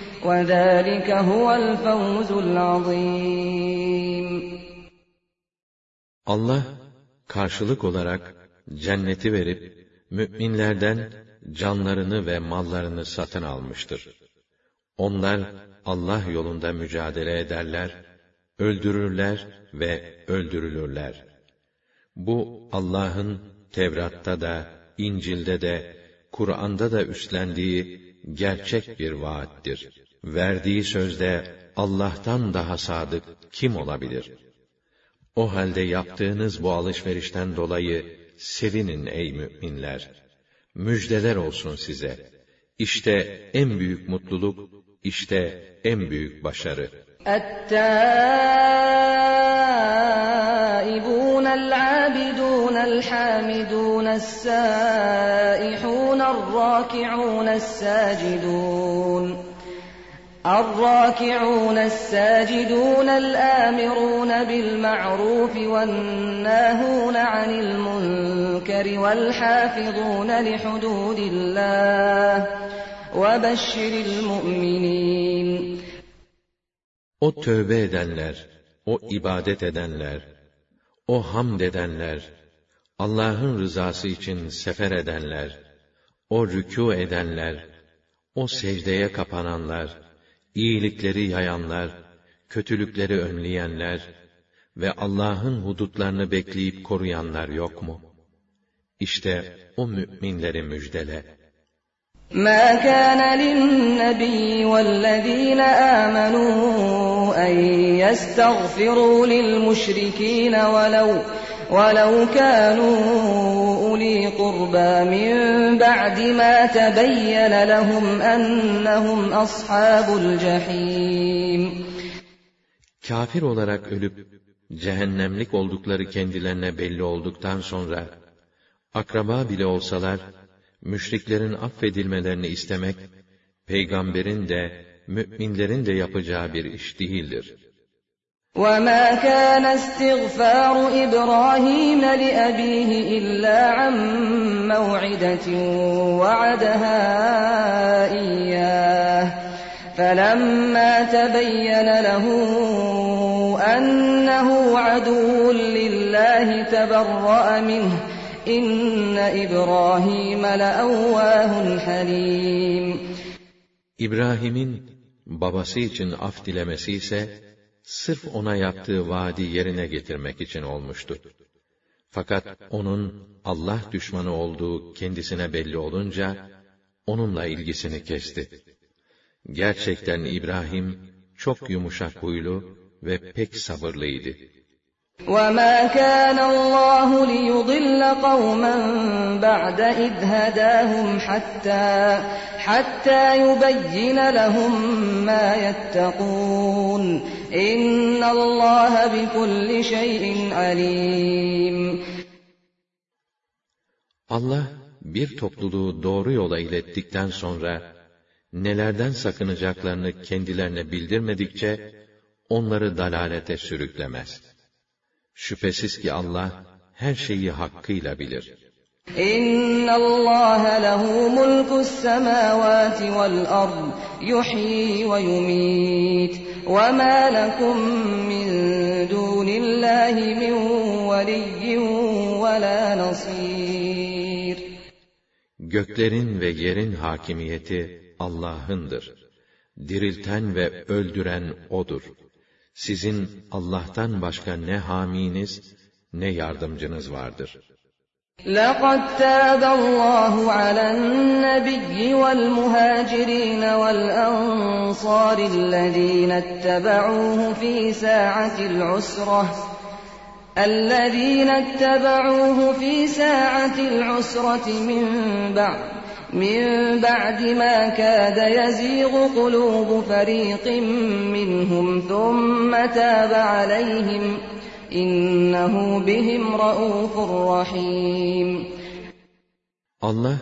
وذلك هو الفوز العظيم Allah karşılık olarak cenneti verip müminlerden canlarını ve mallarını satın almıştır. Onlar Allah yolunda mücadele ederler, öldürürler ve öldürülürler. Bu Allah'ın Tevrat'ta da, İncil'de de, Kur'an'da da üstlendiği gerçek bir vaattir. Verdiği sözde Allah'tan daha sadık kim olabilir? O halde yaptığınız bu alışverişten dolayı sevinin ey müminler. Müjdeler olsun size. İşte en büyük mutluluk, işte en büyük başarı. التائبون العابدون الحامدون السائحون الراكعون الساجدون الراكعون الساجدون الآمرون بالمعروف والناهون عن المنكر والحافظون لحدود الله وبشر المؤمنين O tövbe edenler, o ibadet edenler, o hamd edenler, Allah'ın rızası için sefer edenler, o rükû edenler, o secdeye kapananlar, iyilikleri yayanlar, kötülükleri önleyenler ve Allah'ın hudutlarını bekleyip koruyanlar yok mu? İşte o müminleri müjdele. ما كان للنبي والذين آمنوا أن يستغفروا للمشركين ولو ولو كانوا أولي قربى من بعد ما تبين لهم أنهم أصحاب الجحيم Kafir olarak ölüp cehennemlik oldukları kendilerine belli olduktan sonra akraba bile olsalar müşriklerin affedilmelerini istemek peygamberin de müminlerin de yapacağı bir iş değildir. وما كان استغفار إبراهيم لأبيه إلا عن موعدة وعدها إياه فلما تبين له أنه عدو لله تبرأ منه إن إبراهيم لأواه حليم İbrahim'in babası için af dilemesi ise sırf ona yaptığı vaadi yerine getirmek için olmuştu. Fakat onun Allah düşmanı olduğu kendisine belli olunca onunla ilgisini kesti. Gerçekten İbrahim çok yumuşak huylu ve pek sabırlıydı. وما كان الله ليضل قوما بعد إذ هداهم حتى حتى يبين لهم ما يتقون إن الله بكل شيء عليم Allah bir topluluğu doğru yola ilettikten sonra nelerden sakınacaklarını kendilerine bildirmedikçe onları dalalete sürüklemez. Şüphesiz ki Allah her şeyi hakkıyla bilir. إن الله له ملك السماوات والأرض يحيي ويميت وما لكم من دون الله من ولي ولا نصير Göklerin ve yerin hakimiyeti Allah'ındır. Dirilten ve öldüren O'dur. Sizin Allah'tan başka ne haminiz, ne yardımcınız vardır. لقد تاب الله على النبي والمهاجرين والأنصار الذين اتبعوه في ساعة العسرة الذين اتبعوه في ساعة العسرة من بعد من بعد ما كاد يزيغ قلوب فريق منهم ثم تاب عليهم. İnnehu bihim raufur rahim. Allah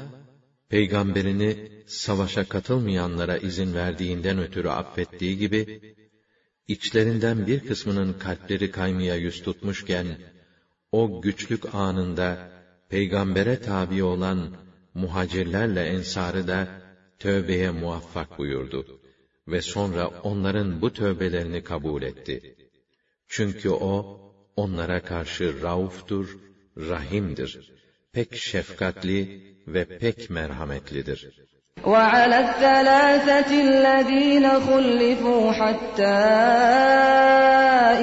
peygamberini savaşa katılmayanlara izin verdiğinden ötürü affettiği gibi içlerinden bir kısmının kalpleri kaymaya yüz tutmuşken o güçlük anında peygambere tabi olan muhacirlerle ensarı da tövbeye muvaffak buyurdu ve sonra onların bu tövbelerini kabul etti. Çünkü o onlara karşı rauftur, rahimdir. Pek şefkatli ve pek merhametlidir. وعلى الثلاثة الذين خلفوا حتى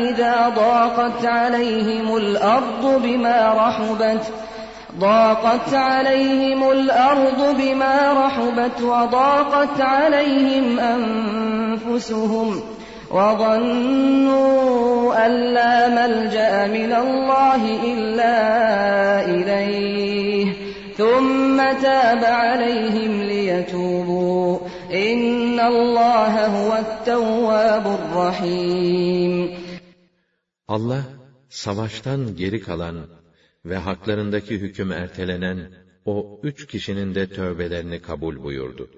إذا ضاقت عليهم الأرض بما رحبت ضاقت عليهم الأرض بما رحبت وضاقت عليهم أنفسهم وظنوا أن لا ملجأ من الله إلا إليه ثم تاب عليهم ليتوبوا إن الله هو التواب الرحيم Allah savaştan geri kalan ve haklarındaki hüküm ertelenen o üç kişinin de tövbelerini kabul buyurdu.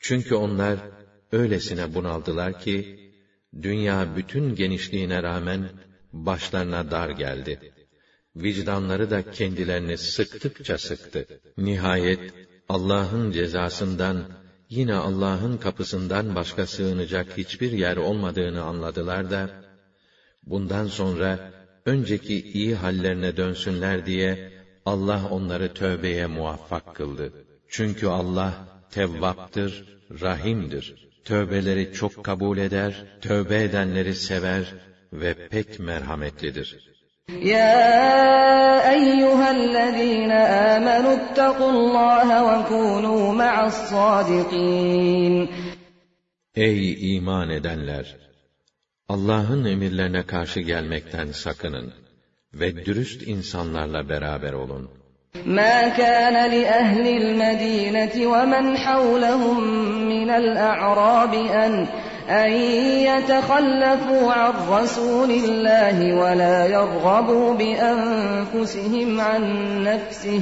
Çünkü onlar öylesine bunaldılar ki, dünya bütün genişliğine rağmen başlarına dar geldi. Vicdanları da kendilerini sıktıkça sıktı. Nihayet Allah'ın cezasından, yine Allah'ın kapısından başka sığınacak hiçbir yer olmadığını anladılar da, bundan sonra önceki iyi hallerine dönsünler diye Allah onları tövbeye muvaffak kıldı. Çünkü Allah tevvaptır, rahimdir tövbeleri çok kabul eder, tövbe edenleri sever ve pek merhametlidir. Ya eyyühellezîne âmenü ittakullâhe ve kûnû ma'as-sâdikîn. Ey iman edenler! Allah'ın emirlerine karşı gelmekten sakının ve dürüst insanlarla beraber olun.'' ما كان لأهل المدينة ومن حولهم من الأعراب أن أن يتخلفوا عن رسول الله ولا يرغبوا بأنفسهم عن نفسه.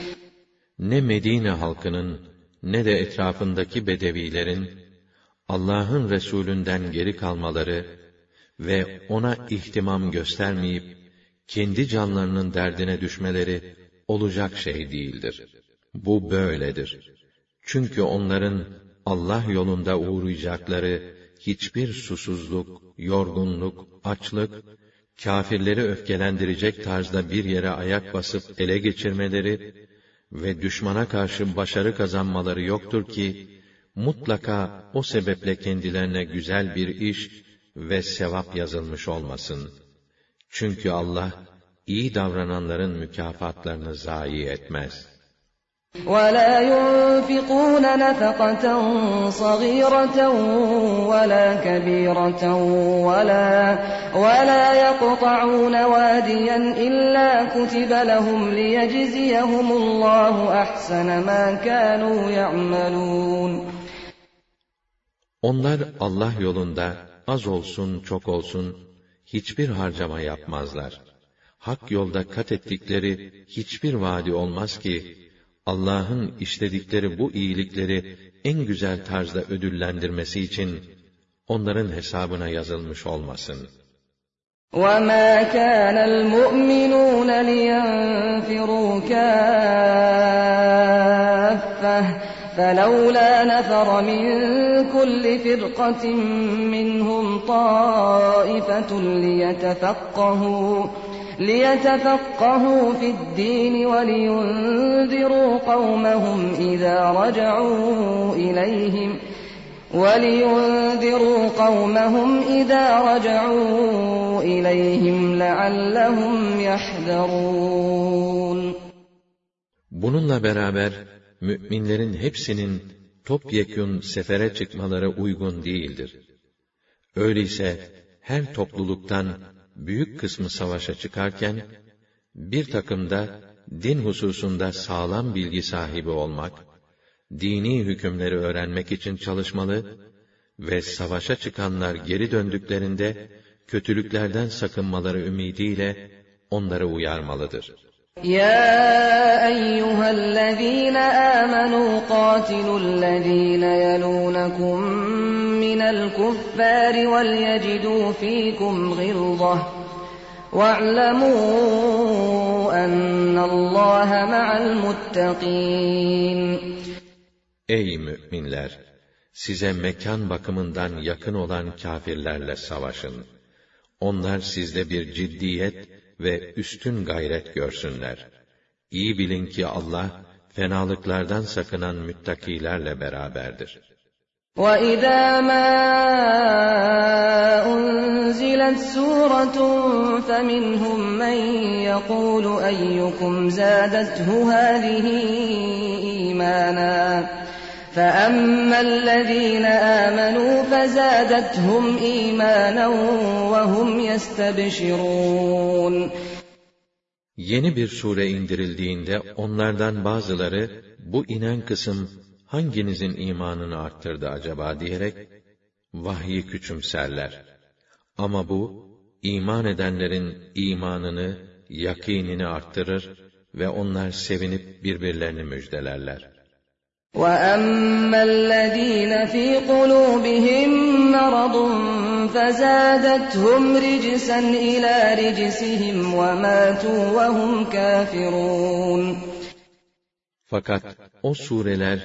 Ne Medine halkının ne de etrafındaki bedevilerin Allah'ın Resulünden geri kalmaları ve ona ihtimam göstermeyip kendi canlarının derdine düşmeleri olacak şey değildir. Bu böyledir. Çünkü onların Allah yolunda uğrayacakları hiçbir susuzluk, yorgunluk, açlık, kâfirleri öfkelendirecek tarzda bir yere ayak basıp ele geçirmeleri ve düşmana karşı başarı kazanmaları yoktur ki, mutlaka o sebeple kendilerine güzel bir iş ve sevap yazılmış olmasın. Çünkü Allah, iyi davrananların mükafatlarını zayi etmez.'' ولا ينفقون نفقة صغيرة ولا كبيرة ولا ولا يقطعون واديا إلا كتب لهم ليجزيهم الله أحسن ما كانوا يعملون Onlar Allah yolunda az olsun çok olsun hiçbir harcama yapmazlar. Hak yolda kat ettikleri hiçbir vaadi olmaz ki Allah'ın işledikleri bu iyilikleri en güzel tarzda ödüllendirmesi için onların hesabına yazılmış olmasın. وَمَا كَانَ الْمُؤْمِنُونَ لِيَنْفِرُوا كَافَّةً فَلَوْلَا نَفَرَ مِنْ كُلِّ فِرْقَةٍ مِّنْهُمْ طَائِفَةٌ لِيَتَفَقَّهُوا ليتفقهوا في الدين ولينذروا قومهم إذا رجعوا إليهم ولينذروا قومهم إذا رجعوا إليهم لعلهم يحذرون Bununla beraber müminlerin hepsinin topyekün sefere çıkmaları uygun değildir. Öyleyse her topluluktan büyük kısmı savaşa çıkarken, bir takım da din hususunda sağlam bilgi sahibi olmak, dini hükümleri öğrenmek için çalışmalı ve savaşa çıkanlar geri döndüklerinde kötülüklerden sakınmaları ümidiyle onları uyarmalıdır. يا أيها الذين آمنوا قاتلوا الذين يلونكم من الكفار وليجدوا فيكم غلظة واعلموا أن الله مع المتقين Ey müminler! Size mekan bakımından yakın olan kâfirlerle savaşın. Onlar sizde bir ciddiyet ve üstün gayret görsünler. İyi bilin ki Allah, fenalıklardan sakınan müttakilerle beraberdir. وَإِذَا مَا أُنْزِلَتْ سُورَةٌ فَمِنْهُمْ مَنْ يَقُولُ أَيُّكُمْ زَادَتْهُ هَذِهِ إِيمَانًا فَأَمَّا الَّذِينَ آمَنُوا فَزَادَتْهُمْ إِيمَانًا وَهُمْ يَسْتَبْشِرُونَ Yeni bir sure indirildiğinde onlardan bazıları bu inen kısım hanginizin imanını arttırdı acaba diyerek vahyi küçümserler. Ama bu iman edenlerin imanını, yakinini arttırır ve onlar sevinip birbirlerini müjdelerler. وَأَمَّا الَّذِينَ فِي قُلُوبِهِم مَّرَضٌ فَزَادَتْهُمْ رِجْسًا إِلَى رِجْسِهِمْ وَمَاتُوا وَهُمْ كَافِرُونَ Fakat o sureler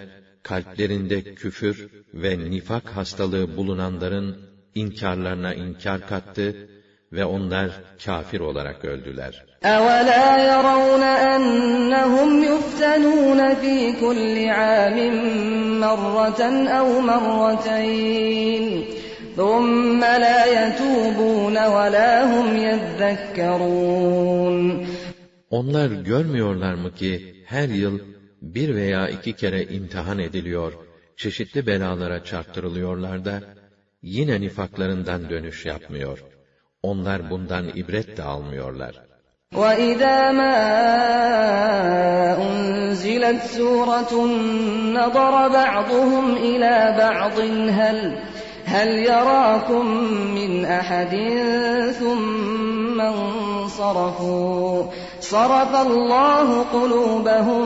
kalplerinde küfür ve nifak hastalığı bulunanların inkarlarına inkar kattı ve onlar kafir olarak öldüler. أَوَلَا يَرَوْنَ أَنَّهُمْ يُفْتَنُونَ فِي كُلِّ عَامٍ مَّرَّةً أَوْ مَرَّتَيْنِ ثُمَّ لَا يَتُوبُونَ وَلَا هُمْ يَذَّكَّرُونَ Onlar görmüyorlar mı ki her yıl bir veya iki kere imtihan ediliyor, çeşitli belalara çarptırılıyorlar da, yine nifaklarından dönüş yapmıyor. Onlar bundan ibret de almıyorlar. وَإِذَا مَا أُنْزِلَتْ سُورَةٌ نَظَرَ بَعْضُهُمْ إِلَى بَعْضٍ هَلْ هَلْ يَرَاكُمْ مِنْ أَحَدٍ ثُمَّ انصَرَفُوا صَرَفَ اللَّهُ قُلُوبَهُم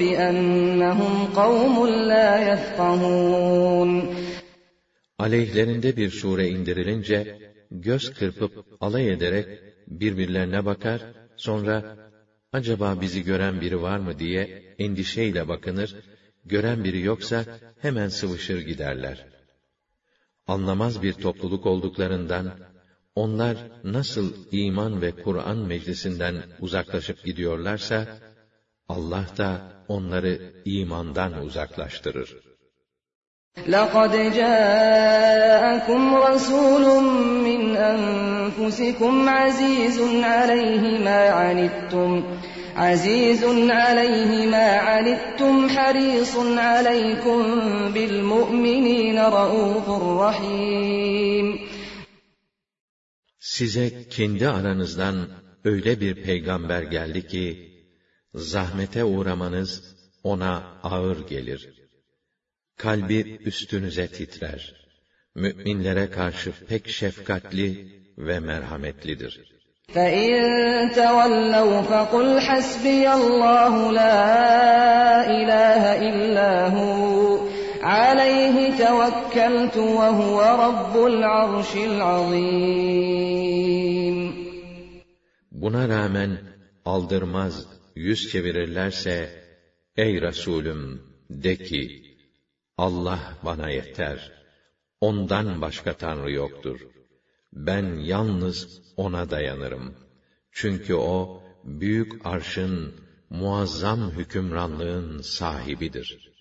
بِأَنَّهُمْ قَوْمٌ لَّا يَفْقَهُونَ Aleyhlerinde bir sure indirilince, göz kırpıp alay ederek birbirlerine bakar, sonra acaba bizi gören biri var mı diye endişeyle bakınır, gören biri yoksa hemen sıvışır giderler. Anlamaz bir topluluk olduklarından, onlar nasıl iman ve Kur'an meclisinden uzaklaşıp gidiyorlarsa, Allah da onları imandan uzaklaştırır. لَقَدْ جَاءَكُمْ رَسُولٌ مِّنْ أَنفُسِكُمْ عَزِيزٌ عَلَيْهِ مَا عَنِتُّمْ عَزِيزٌ عَلَيْهِ مَا عَنِتُّمْ حَرِيصٌ عَلَيْكُمْ بِالْمُؤْمِنِينَ رَءُوفٌ رَحِيمٌ Size kendi aranızdan öyle bir peygamber geldi ki, zahmete uğramanız ona ağır gelir. Kalbi üstünüze titrer. Müminlere karşı pek şefkatli ve merhametlidir. فَإِن تَوَلَّوْا فَقُلْ حَسْبِيَ اللَّهُ لَا إِلَٰهَ إِلَّا هُوَ عَلَيْهِ تَوَكَّلْتُ وَهُوَ رَبُّ الْعَرْشِ الْعَظِيمِ Buna rağmen aldırmaz, yüz çevirirlerse, Ey Resulüm, de ki, Allah bana yeter. Ondan başka Tanrı yoktur. Ben yalnız O'na dayanırım. Çünkü O, büyük arşın, muazzam hükümranlığın sahibidir.''